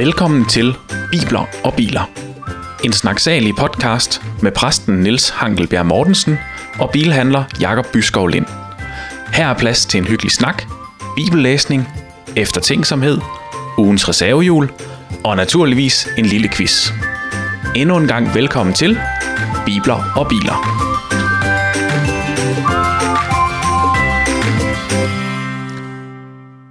Velkommen til Bibler og Biler. En snaksalig podcast med præsten Niels Hankelbjerg Mortensen og bilhandler Jakob Byskov Lind. Her er plads til en hyggelig snak, bibellæsning, eftertænksomhed, ugens reservehjul og naturligvis en lille quiz. Endnu en gang velkommen til Bibler og Biler.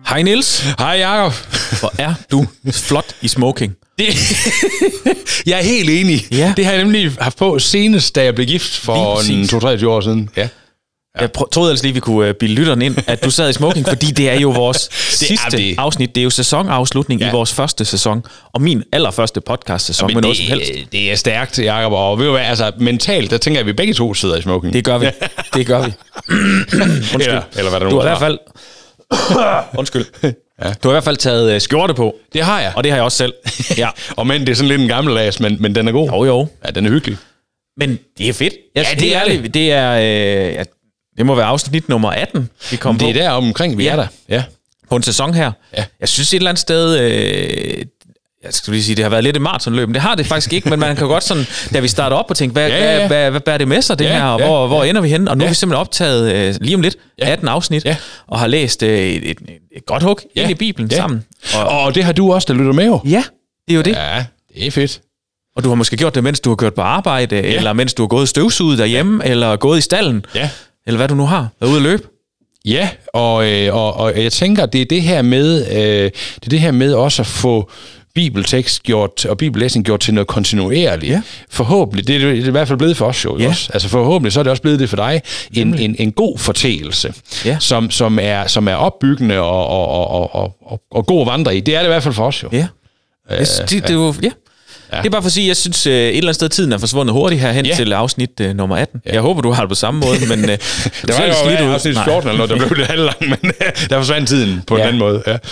Hej Niels. Hej Jacob. Hvor er du flot i smoking. Det, jeg er helt enig. Ja. Det har jeg nemlig haft på senest, da jeg blev gift for præcis. en 2-23 år siden. Ja. Jeg prø- troede ellers lige, vi kunne uh, bilde lytteren ind, at du sad i smoking, fordi det er jo vores sidste det. afsnit. Det er jo sæsonafslutning ja. Ja. i vores første sæson, og min allerførste podcast-sæson med noget som helst. det, det er stærkt, Jacob. Og ved du hvad, altså mentalt, der tænker jeg, at vi begge to sidder i smoking. Det gør vi. Det gør vi. Undskyld. eller, eller hvad der Du nu har i hvert fald... Undskyld. Ja. Du har i hvert fald taget uh, skjorte på, Det har jeg. og det har jeg også selv. Ja. og men det er sådan lidt en gammeldags, men, men den er god. Jo, jo. Ja, den er hyggelig. Men det er fedt. Jeg, Ja, det er det. Det er... Øh, ja, det må være afsnit nummer 18, vi kom Det på. er der omkring, vi Ja. er der. Ja. på en sæson her. Ja. Jeg synes et eller andet sted, øh, jeg skal lige sige, det har været lidt et maratonløb, men det har det faktisk ikke, men man kan godt sådan, da vi starter op og tænke, hvad, Ja, ja, ja. Hvad, hvad, hvad bærer det med sig, det Ja, her, og ja, hvor, hvor ja. ender vi henne? Og nu ja. Er vi simpelthen optaget øh, lige om lidt, Ja. 18 afsnit, Ja. og har læst øh, et, et, et godt hug ja. ind i Bibelen Ja. sammen. Og, Og, og det har du også, der lytter med jo. ja, det er jo det. Ja, det er fedt. Og du har måske gjort det, mens du har kørt på arbejde, ja. eller mens du har gået støvsuget derhjemme, ja. eller gået i stallen, Ja. eller hvad du nu har, været ude at løbe. Ja, og, øh, og, og jeg tænker, det er det her med, øh, det er det her med også at få bibeltekst gjort, og bibellæsning gjort til noget kontinuerligt. Ja. Forhåbentlig, det er, det er i hvert fald blevet for os jo. Ja. Også? Altså forhåbentlig, så er det også blevet det for dig, en, en, en god fortælelse, Ja. som, som, er, som er opbyggende og, og, og, og, og, og, god at vandre i. Det er det i hvert fald for os jo. Ja. Øh, det, det, det, er jo, ja. Ja. Det er bare for at sige, at jeg synes øh, et eller andet sted, tiden er forsvundet hurtigt herhen ja. Ja. til afsnit øh, nummer 18. Ja. Jeg håber, du har det på samme måde, men øh, Det var jo afsnit Nej. 14 eller noget, der blev lidt halvlang, men der forsvandt tiden på Ja. en anden måde. Ja.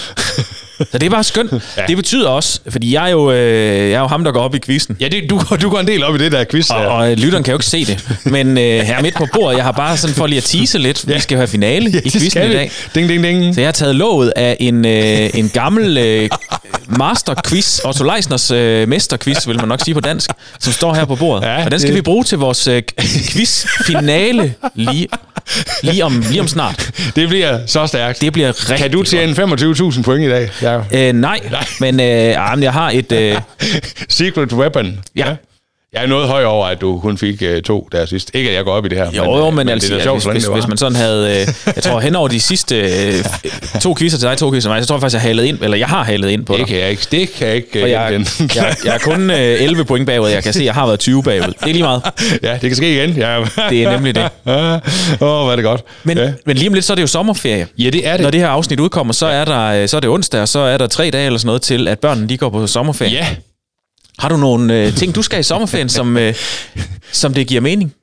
Så det er bare skønt. ja. Det betyder også, fordi jeg er, jo, øh, jeg er jo ham, der går op i quizzen. Ja, det, du, du går en del op i det der quiz. Og, og øh, lytteren kan jo ikke se det. Men øh, her midt på bordet, jeg har bare sådan for lige at tease lidt. Vi skal jo have finale ja, i quizzen i dag. Ding, ding, ding. Så jeg har taget låget af en, øh, en gammel øh, masterquiz, Otto Leisners øh, mesterquiz, vil man nok sige på dansk, som står her på bordet. Ja, og den skal det- vi bruge til vores øh, quizfinale lige, lige, om, lige om snart. Det bliver så stærkt. Det bliver rigtig Kan du tjene 25.000 point i dag? Ja. Øh, nej, men øh, ah, men jeg har et... Øh, Secret weapon. Ja. Jeg er noget høj over, at du kun fik uh, to der sidst. Ikke, at jeg går op i det her. jo, jo, men, altså, det er sjovt, hvis, hvis, hvis man sådan havde... Øh, jeg tror, hen over de sidste øh, to quizzer til dig, to quizzer til mig, så tror jeg faktisk, jeg halet ind, eller jeg har halet ind på dig. Det kan jeg ikke. Det kan jeg ikke. Uh, jeg, jeg, jeg er kun øh, 11 point bagud. Jeg kan se, at jeg har været 20 bagud. Det er lige meget. ja, det kan ske igen. Ja. Det er nemlig det. Åh, oh, hvor er det godt. Men, ja. ja. men lige om lidt, så er det jo sommerferie. ja, det er det. Når det her afsnit udkommer, så er, der, øh, så er det onsdag, og så er der tre dage eller sådan noget til, at børnene de går på sommerferie. Ja. Har du nogle øh, ting, du skal i sommerferien, som, øh, som det giver mening?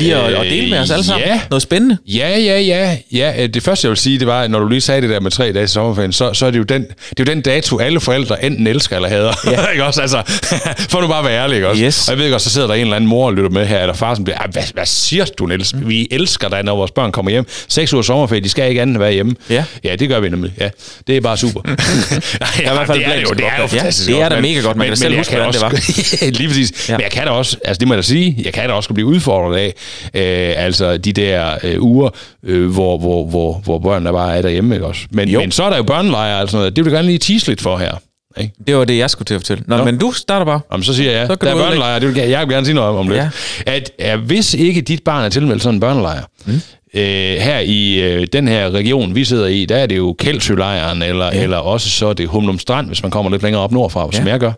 Lige at, at dele med os alle sammen? ja. Noget spændende? Ja, ja, ja, ja. øh, Det første, jeg vil sige, det var, når du lige sagde det der med tre dage til sommerferien, så, så er det jo den, det er jo den dato, alle forældre enten elsker eller hader. Ja. ikke også? Altså, for nu bare være ærlig, ikke også? Yes. Og jeg ved godt, så sidder der en eller anden mor og lytter med her, eller far, som bliver, "Ah, hvad, hvad siger du, Niels? Vi elsker dig, når vores børn kommer hjem. Seks uger sommerferie, de skal ikke andet end være hjemme. Ja. Ja, det gør vi nemlig. Ja, det er bare super. Nej, i hvert fald det er det jo, det er jo godt. Ja, fantastisk det er da men- mega godt. Man kan selv jeg huske, hvordan det også- Lige præcis. Ja. Ja. Men jeg kan da også, altså det må jeg da sige, jeg kan da også blive udfordret af, øh, altså de der øh, uger, øh, hvor, hvor, hvor, hvor børnene bare er derhjemme, ikke også? Men, Jo. men så er der jo børnelejre og sådan noget, det vil jeg gerne lige tease lidt for her. Ikke? Det var det, jeg skulle til at fortælle. Nå, Nå. men du starter bare. Om så siger jeg, Så der er børnelejre, det vil jeg, jeg vil gerne sige noget om, om lidt. Ja. At, at hvis ikke dit barn er tilmeldt sådan en børnelejr, mm. Øh, her i øh, den her region, vi sidder i, der er det jo Kældsølejren, eller, ja. eller også så er det Humlum Strand, hvis man kommer lidt længere op nordfra, ja. som jeg gør.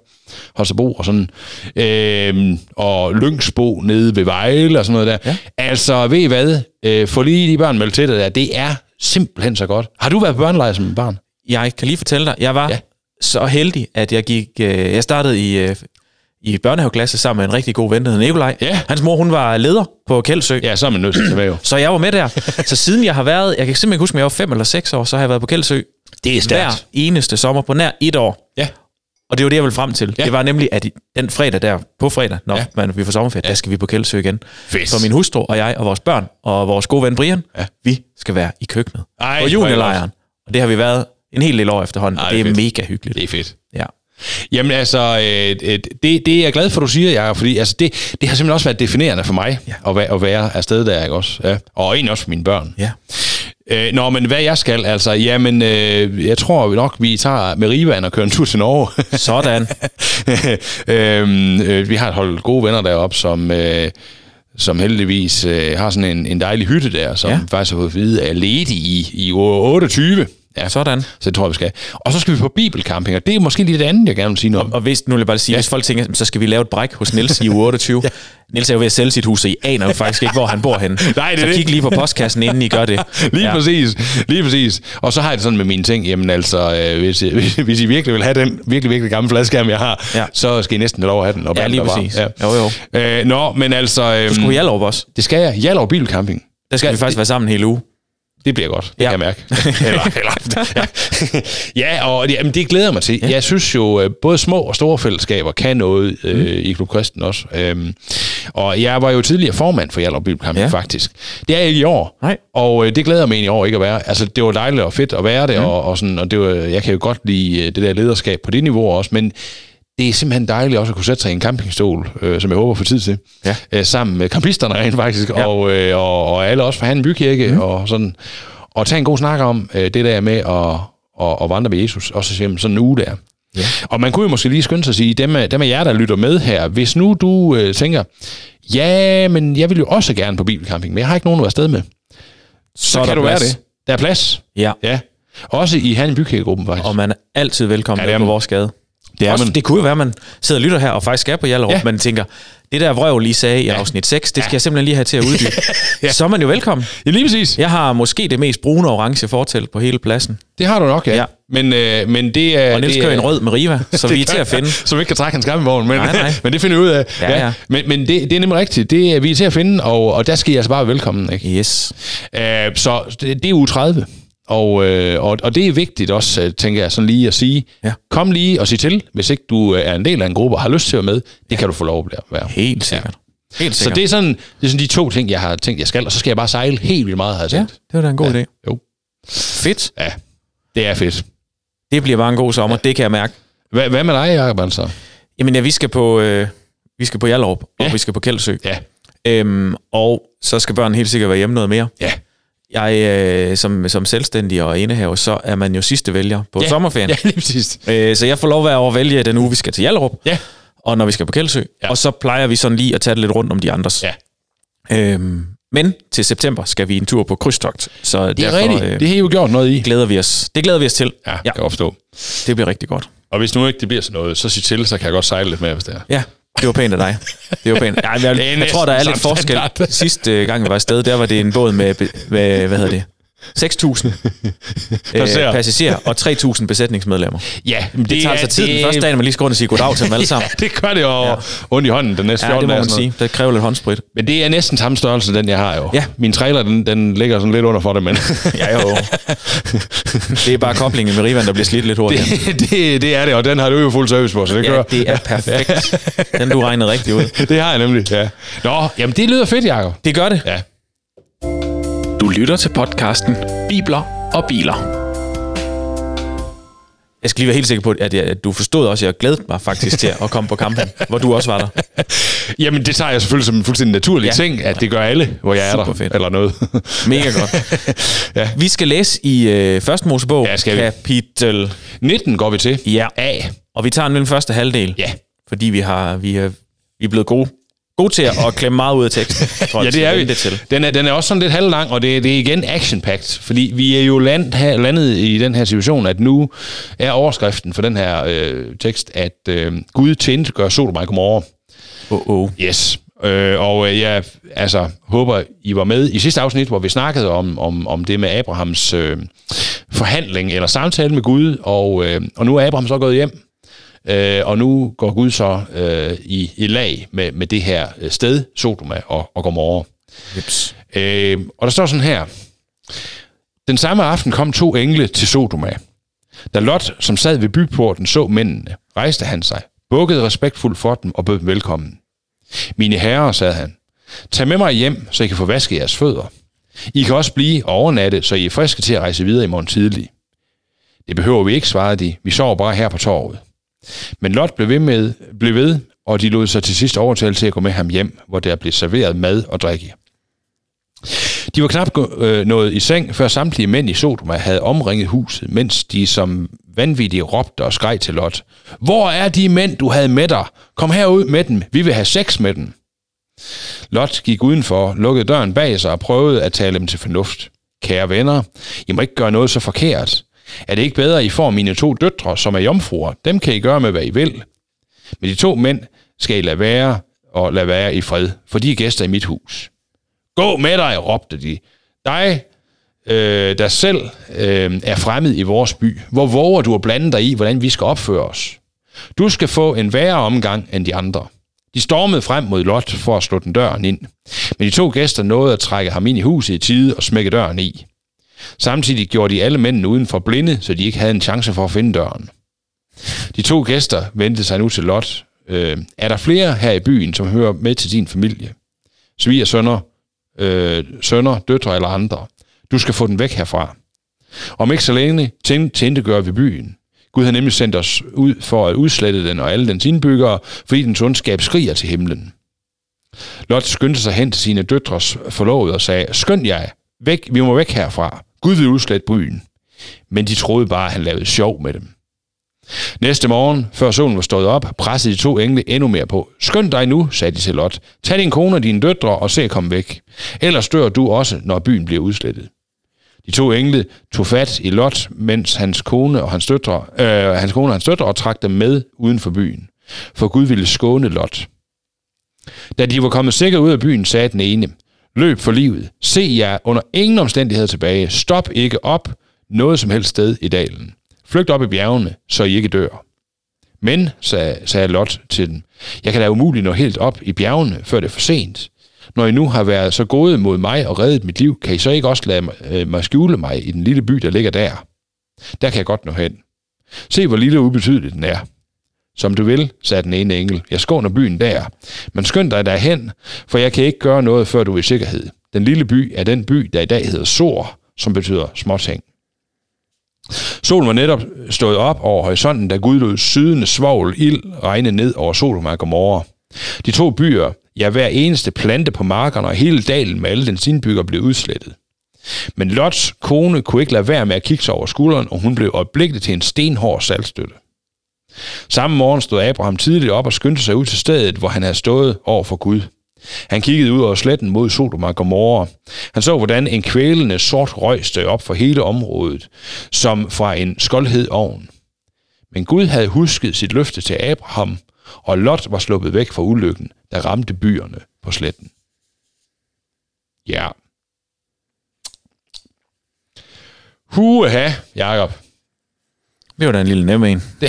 Holstebro og sådan. Øh, og Lyngsbo nede ved Vejle og sådan noget der. Ja. Altså, ved I hvad? Øh, få lige de børn meldt til det der. Det er simpelthen så godt. Har du været på børnelejr som barn? Jeg kan lige fortælle dig, jeg var. Ja. så heldig, at jeg gik... Øh, jeg startede i... Øh, i børnehaveklasse sammen med en rigtig god ven, der hed Nikolaj. Ja. Hans mor, hun var leder på Kældsø. Ja, så er man nødt til at være jo. Så jeg var med der. Så siden jeg har været, jeg kan simpelthen ikke huske, om jeg var fem eller seks år, så har jeg været på Kældsø Det er hver eneste sommer på nær et år. Ja. Og det var det, jeg ville frem til. Ja. Det var nemlig, at den fredag der, på fredag, når ja. Man, vi får sommerferie, ja. der skal vi på Kældsø igen. Fedt. Så min hustru og jeg og vores børn og vores gode ven Brian, ja. Vi skal være i køkkenet. Ej, på junelejren. Og det har vi været en hel del år efterhånden. Ej, det er det er mega hyggeligt. Det er fedt. Ja. Jamen altså, øh, øh, det, det er jeg glad for, du siger, Jacob, fordi altså, det, det har simpelthen også været definerende for mig ja. at, være, at være afsted der, ikke også? Ja. Og egentlig også for mine børn. Ja. Øh, nå, men hvad jeg skal, altså, jamen, øh, jeg tror nok, vi tager med Rivan og kører en tur til Norge. Sådan. øhm, øh, vi har et hold gode venner deroppe, som... Øh, som heldigvis øh, har sådan en, en dejlig hytte der, som ja. faktisk har fået at vide er ledig i, i 28. Ja, sådan. Så det tror jeg, vi skal. Og så skal vi på bibelcamping, og det er måske lige det andet, jeg gerne vil sige noget om. Og, og hvis, nu vil jeg bare sige, ja. hvis folk tænker, så skal vi lave et bræk hos Niels i uge 28. ja. Niels er jo ved at sælge sit hus, så I aner jo faktisk ikke, hvor han bor henne. Nej, det så det. kig lige på postkassen, inden I gør det. lige ja. præcis, lige præcis. Og så har jeg det sådan med mine ting, jamen altså, øh, hvis, hvis, hvis I virkelig vil have den virkelig, virkelig gamle fladskærm, jeg har, ja. så skal I næsten have lov at have den. Og ja, lige præcis. Ja. Jo, jo. Øh, nå, men altså... Øh, du skulle Hjallerup også. Det skal jeg. Hjallerup Bibelcamping. Der skal vi faktisk være sammen hele uge. Det bliver godt, det ja. kan jeg mærke. eller, eller, ja. ja, og det, jamen, det glæder mig til. Ja. Jeg synes jo, øh, både små og store fællesskaber kan noget øh, mm. i Klub Kristen også. Øhm, og jeg var jo tidligere formand for Hjallerup Bibelkamp, ja. faktisk. Det er jeg ikke i år. Nej. Og øh, det glæder mig egentlig over ikke at være. Altså, det var dejligt og fedt at være det, mm. og, og, sådan, og det var, jeg kan jo godt lide øh, det der lederskab på det niveau også, men det er simpelthen dejligt også at kunne sætte sig i en campingstol, øh, som jeg håber for tid til, ja. øh, sammen med campisterne rent faktisk, ja. og, øh, og, og alle også fra Handen Bykirke, mm. og sådan, og tage en god snak om øh, det der med at, at, at vandre med Jesus, også sådan en uge der. Ja. Og man kunne jo måske lige skynde sig at sige, dem af, dem af jer, der lytter med her, hvis nu du øh, tænker, ja, men jeg vil jo også gerne på bibelcamping, men jeg har ikke nogen at være sted med. Så, så kan du plads. være det. Der er plads. Ja. ja. Også i Handen Bykirkegruppen faktisk. Og man er altid velkommen ja, på vores gade. Det, er Også, man. det kunne jo være, at man sidder og lytter her og faktisk er på Hjallerup, ja. men tænker, det der vrøv lige sagde i ja. afsnit 6, det skal ja. jeg simpelthen lige have til at uddybe. ja. Så er man jo velkommen. Ja, lige præcis. Jeg har måske det mest brune og orange fortæl på hele pladsen. Det har du nok, ja. ja. Men, øh, men det er... Og Niels kører en rød med Riva, så vi er til at finde. Så vi ikke kan trække hans vogn, men, nej, nej. men det finder vi ud af. Ja, ja. Men, men det, det er nemlig rigtigt. Det er vi er til at finde, og, og der skal I altså bare være velkommen. Ikke? Yes. Uh, så det, det er uge 30. Og, øh, og, og det er vigtigt også, øh, tænker jeg, sådan lige at sige, ja. kom lige og sig til, hvis ikke du øh, er en del af en gruppe og har lyst til at være med, det ja. kan du få lov at være. Helt sikkert. Ja. Helt sikkert. Så det er, sådan, det er sådan de to ting, jeg har tænkt, jeg skal, og så skal jeg bare sejle helt vildt meget, har jeg tænkt. Ja, det var da en god ja. idé. Jo. Fedt. Ja, det er fedt. Det bliver bare en god sommer, ja. det kan jeg mærke. Hvad, hvad med dig, Jacob, altså? Jamen ja, vi skal på, øh, vi skal på Hjallerup, ja. og vi skal på Kældsø. Ja. Øhm, og så skal børnene helt sikkert være hjemme noget mere. Ja. Jeg, øh, som, som selvstændig og indehaver, så er man jo sidste vælger på ja, sommerferien. Ja, lige præcis. Øh, så jeg får lov at være at vælge den uge, vi skal til Hjallerup. Ja. Og når vi skal på Kældsø. Ja. Og så plejer vi sådan lige at tage det lidt rundt om de andres. Ja. Øhm, men til september skal vi en tur på krydstogt. Så det er derfor, rigtigt. Øh, det har I jo gjort noget i. Glæder vi os. Det glæder vi os til. Ja, ja. kan forstå. Det bliver rigtig godt. Og hvis nu ikke det bliver sådan noget, så sig til, så kan jeg godt sejle lidt mere, hvis det er. Ja, det var pænt af dig. Det var pænt. Ja, jeg, jeg, jeg tror, der er lidt forskel. Sidste gang, vi var afsted, der var det en båd med, med hvad hedder det, 6.000 øh, passagerer og 3.000 besætningsmedlemmer. Ja, det, det tager altså tid det... den første dag, man lige skal rundt og sige goddag til dem alle sammen. ja, det gør det jo ja. ondt i hånden den næste 14 Ja, det må man sige. Det kræver lidt håndsprit. Men det er næsten samme størrelse, den jeg har jo. Ja. Min trailer, den, den ligger sådan lidt under for det, men... ja, jo. Det er bare koblingen med Rivan, der bliver slidt lidt hurtigt. Det, det, det, er det, og den har du jo fuld service på, så det ja, kører. det er perfekt. Den du regnet rigtig ud. det har jeg nemlig, ja. Nå, jamen det lyder fedt, Jacob. Det gør det. Ja. Du lytter til podcasten Bibler og Biler. Jeg skal lige være helt sikker på, at, jeg, at du forstod også, at jeg glædede mig faktisk til at komme på kampen, hvor du også var der. Jamen, det tager jeg selvfølgelig som en fuldstændig naturlig ja. ting, at det gør alle, hvor jeg Super er der. Fedt. Eller noget. Mega godt. ja. Vi skal læse i øh, første Mosebog, ja, skal vi. kapitel 19 går vi til. Ja. A. Og vi tager den første halvdel. Ja. Fordi vi, har, vi, er, vi er blevet gode god til at klemme meget ud af teksten. ja, det er vi. Det til. Den, er, den er også sådan lidt halvlang, og det, det er igen action-packed, fordi vi er jo land, her, landet i den her situation, at nu er overskriften for den her øh, tekst, at øh, Gud tjente gør Sodom og Gomorra. Oh, oh. Yes. Øh, og øh, jeg altså, håber, I var med i sidste afsnit, hvor vi snakkede om, om, om det med Abrahams øh, forhandling eller samtale med Gud, og, øh, og nu er Abraham så gået hjem, Øh, og nu går Gud så øh, i, i lag med, med det her øh, sted, Sodoma og, og Gomorra. Jeps. Øh, og der står sådan her. Den samme aften kom to engle til Sodoma. Da Lot, som sad ved byporten, så mændene, rejste han sig, bukkede respektfuldt for dem og bød dem velkommen. Mine herrer, sagde han, tag med mig hjem, så I kan få vasket jeres fødder. I kan også blive overnatte, så I er friske til at rejse videre i morgen tidlig. Det behøver vi ikke, svarede de. Vi sover bare her på torvet. Men Lot blev ved, med, blev ved, og de lod sig til sidst overtale til at gå med ham hjem, hvor der blev serveret mad og drikke. De var knap øh, nået i seng, før samtlige mænd i Sodoma havde omringet huset, mens de som vanvittige råbte og skreg til Lot. Hvor er de mænd, du havde med dig? Kom herud med dem. Vi vil have sex med dem. Lot gik udenfor, lukkede døren bag sig og prøvede at tale dem til fornuft. Kære venner, I må ikke gøre noget så forkert. Er det ikke bedre, at I får mine to døtre, som er jomfruer? Dem kan I gøre med, hvad I vil. Men de to mænd skal I lade være og lade være i fred, for de er gæster i mit hus. Gå med dig, råbte de. Dig, øh, der selv øh, er fremmed i vores by. Hvor våger du at blande dig i, hvordan vi skal opføre os? Du skal få en værre omgang end de andre. De stormede frem mod Lot for at slå den døren ind. Men de to gæster nåede at trække ham ind i huset i tide og smække døren i. Samtidig gjorde de alle mændene uden for blinde, så de ikke havde en chance for at finde døren. De to gæster vendte sig nu til Lot. Øh, er der flere her i byen, som hører med til din familie? Sviger sønner, øh, sønner, døtre eller andre. Du skal få den væk herfra. Om ikke så længe tændte gør vi byen. Gud har nemlig sendt os ud for at udslette den og alle dens indbyggere, fordi dens ondskab skriger til himlen. Lot skyndte sig hen til sine døtres forlovede og sagde, skynd jer, væk, vi må væk herfra. Gud vil udslætte byen. Men de troede bare, at han lavede sjov med dem. Næste morgen, før solen var stået op, pressede de to engle endnu mere på. Skynd dig nu, sagde de til Lot. Tag din kone og dine døtre og se at komme væk. Ellers dør du også, når byen bliver udslettet. De to engle tog fat i Lot, mens hans kone og hans døtre, øh, hans kone og hans døtre og trak dem med uden for byen. For Gud ville skåne Lot. Da de var kommet sikkert ud af byen, sagde den ene, Løb for livet. Se jer under ingen omstændighed tilbage. Stop ikke op noget som helst sted i dalen. Flygt op i bjergene, så I ikke dør. Men, sagde, sagde Lot til dem, jeg kan da umuligt nå helt op i bjergene, før det er for sent. Når I nu har været så gode mod mig og reddet mit liv, kan I så ikke også lade mig, øh, mig skjule mig i den lille by, der ligger der? Der kan jeg godt nå hen. Se, hvor lille og ubetydelig den er. Som du vil, sagde den ene engel. Jeg skåner byen der. Men skynd dig derhen, for jeg kan ikke gøre noget, før du er i sikkerhed. Den lille by er den by, der i dag hedder Sor, som betyder småting. Solen var netop stået op over horisonten, da Gud lod sydende svovl ild regne ned over Sodom og Gomorra. De to byer, ja hver eneste plante på markerne og hele dalen med alle dens indbygger blev udslettet. Men Lots kone kunne ikke lade være med at kigge sig over skulderen, og hun blev øjeblikket til en stenhård saltstøtte. Samme morgen stod Abraham tidligt op og skyndte sig ud til stedet, hvor han havde stået over for Gud. Han kiggede ud over sletten mod Sodom og Gomorra. Han så, hvordan en kvælende sort røg steg op for hele området, som fra en skoldhed ovn. Men Gud havde husket sit løfte til Abraham, og Lot var sluppet væk fra ulykken, der ramte byerne på sletten. Ja. Huha, Jakob. Det var da en lille nem en.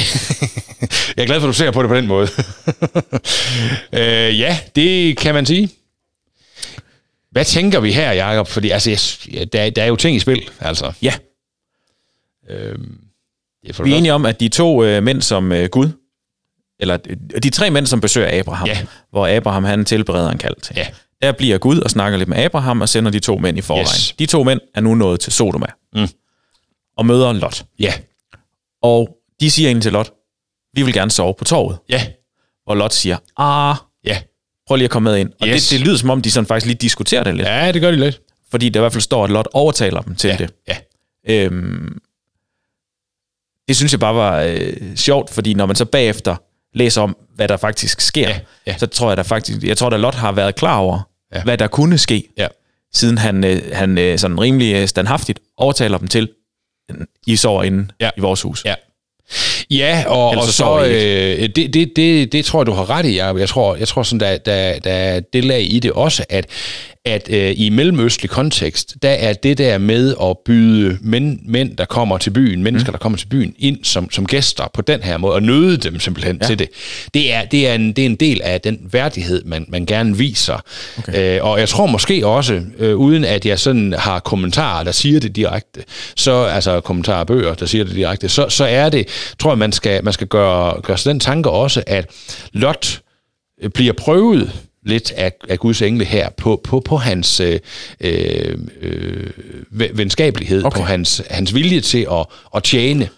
jeg er glad for, at du ser på det på den måde. øh, ja, det kan man sige. Hvad tænker vi her, Jacob? Fordi altså, jeg, der, der er jo ting i spil, altså. Ja. Øhm, det er vi er enige om, at de to øh, mænd som øh, Gud, eller øh, de tre mænd, som besøger Abraham, ja. hvor Abraham han tilbereder en kald til. Ja. Der bliver Gud og snakker lidt med Abraham og sender de to mænd i forvejen. Yes. De to mænd er nu nået til Sodoma. Mm. Og møder Lot. Ja. Og de siger egentlig til Lot, vi vil gerne sove på torvet. Ja. Og Lot siger, ah, ja. prøv lige at komme med ind. Og yes. det, det lyder som om, de sådan faktisk lige diskuterer det lidt. Ja, det gør de lidt. Fordi der i hvert fald står, at Lot overtaler dem til ja. det. Ja. Øhm, det synes jeg bare var øh, sjovt, fordi når man så bagefter læser om, hvad der faktisk sker, ja. Ja. så tror jeg, der faktisk, jeg tror, at Lot har været klar over, ja. hvad der kunne ske, ja. siden han, øh, han øh, sådan rimelig standhaftigt overtaler dem til, I sover inde ja. i vores hus. Ja. Ja, og, og så, øh, det, det, det, det tror jeg, du har ret i, Jeg tror, jeg tror sådan, der, der, der er det lag i det også, at, at øh, i mellemøstlig kontekst, der er det der med at byde mænd, mænd der kommer til byen, mennesker, mm. der kommer til byen, ind som, som gæster på den her måde, og nøde dem simpelthen ja. til det. Det er, det, er en, det er en del af den værdighed, man, man gerne viser. Okay. Øh, og jeg tror måske også, øh, uden at jeg sådan har kommentarer, der siger det direkte, så, altså kommentarer bøger, der siger det direkte, så, så er det, tror jeg, man skal, man skal gøre, gøre sig den tanke også, at Lot bliver prøvet lidt af, af Guds engle her på, på, på hans øh, øh, venskabelighed, okay. på hans, hans vilje til at, at tjene.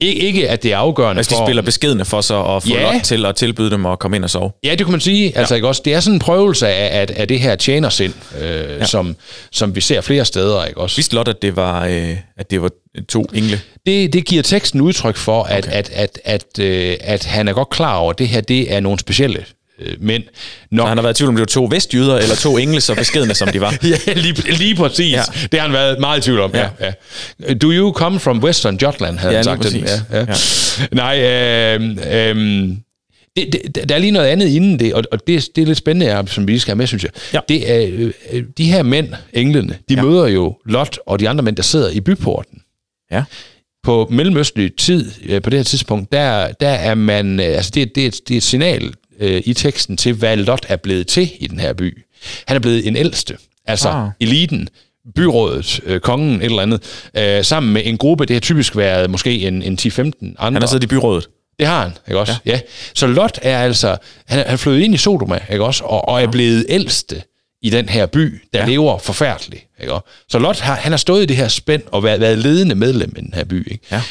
Ikke, ikke at det er afgørende Altså, de for... spiller beskedende for så at få Ja. ja. Lot til at tilbyde dem at komme ind og sove. Ja, det kunne man sige. Altså, ikke også? Det er sådan en prøvelse af, af, af det her tjenersind, øh, ja. som, som vi ser flere steder. Ikke også? Vidste Lot, at det var, øh, at det var to engle? Det, det giver teksten udtryk for, at, okay. at, at, at, øh, at han er godt klar over, at det her det er nogle specielle øh, mænd. Nok, Så han har været i tvivl om, det var to vestjyder eller to engle, så beskedende som de var. ja, lige, lige præcis. Ja. Det har han været meget i tvivl om. Ja. Ja, ja. Do you come from Western Jutland, havde Ja, han sagt præcis. Ja, ja. Ja. Nej, øh, øh, det, det, der er lige noget andet inden det, og, og det, det er lidt spændende, som vi skal have med, synes jeg. Ja. Det er, øh, øh, de her mænd, englene, de ja. Møder jo Lot og de andre mænd, der sidder i byporten. Ja. På mellemøstlig tid, øh, på det her tidspunkt, der, der er man, øh, altså det, det, er et, det er et signal øh, i teksten til, hvad Lot er blevet til i den her by. Han er blevet en ældste, altså ah. Eliten, byrådet, øh, kongen, et eller andet, øh, sammen med en gruppe, det har typisk været måske en, en 10-15 andre. Han har siddet i byrådet. Det har han, ikke også? Ja. ja. Så Lot er altså, han, han flyttet ind i Sodoma, ikke også? Og, og er blevet ældste i den her by, der. Ja. lever forfærdeligt, ikke også? Så Lot har, han har stået i det her spænd og været, været ledende medlem i den her by, ikke? Ja.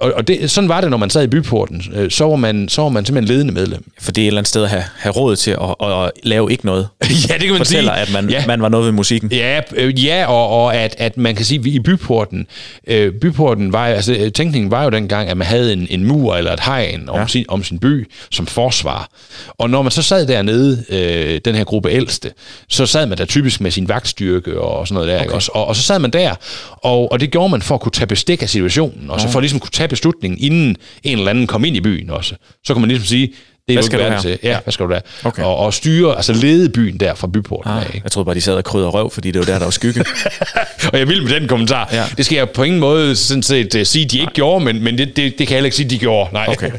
Og, og det, sådan var det, når man sad i byporten. Øh, Så var man, så var man simpelthen ledende medlem. For det er et eller andet sted at have, have råd til at, at, at lave ikke noget. ja, det kan man Fortæller, at man, ja. ja. man var noget ved musikken. Ja, øh, ja og, og at, at man kan sige, at vi i byporten, øh, byporten var, altså øh, tænkningen var jo dengang, at man havde en, en mur eller et hegn om, ja. Ja. sin, om sin by som forsvar. Og når man så sad dernede, øh, den her gruppe ældste, så sad man der typisk med sin vagtstyrke og sådan noget der, okay. ikke også? Og, og så sad man der, og, og det gjorde man for at kunne tage bestik af situationen, og så for at ligesom kunne tage beslutningen, inden en eller anden kom ind i byen også. Så kan man ligesom sige, det er Hvad skal du til. Ja, hvad skal du der? Okay. Og, og styre, altså lede byen der fra byporten Ah, af, ikke? jeg troede bare, de sad og krydder røv, fordi det var der, der var skygge. og jeg vil med den kommentar. Ja. Det skal jeg på ingen måde sådan set uh, sige, de ikke gjorde, men, men det, det, det kan jeg heller ikke sige, de gjorde. Nej. Okay.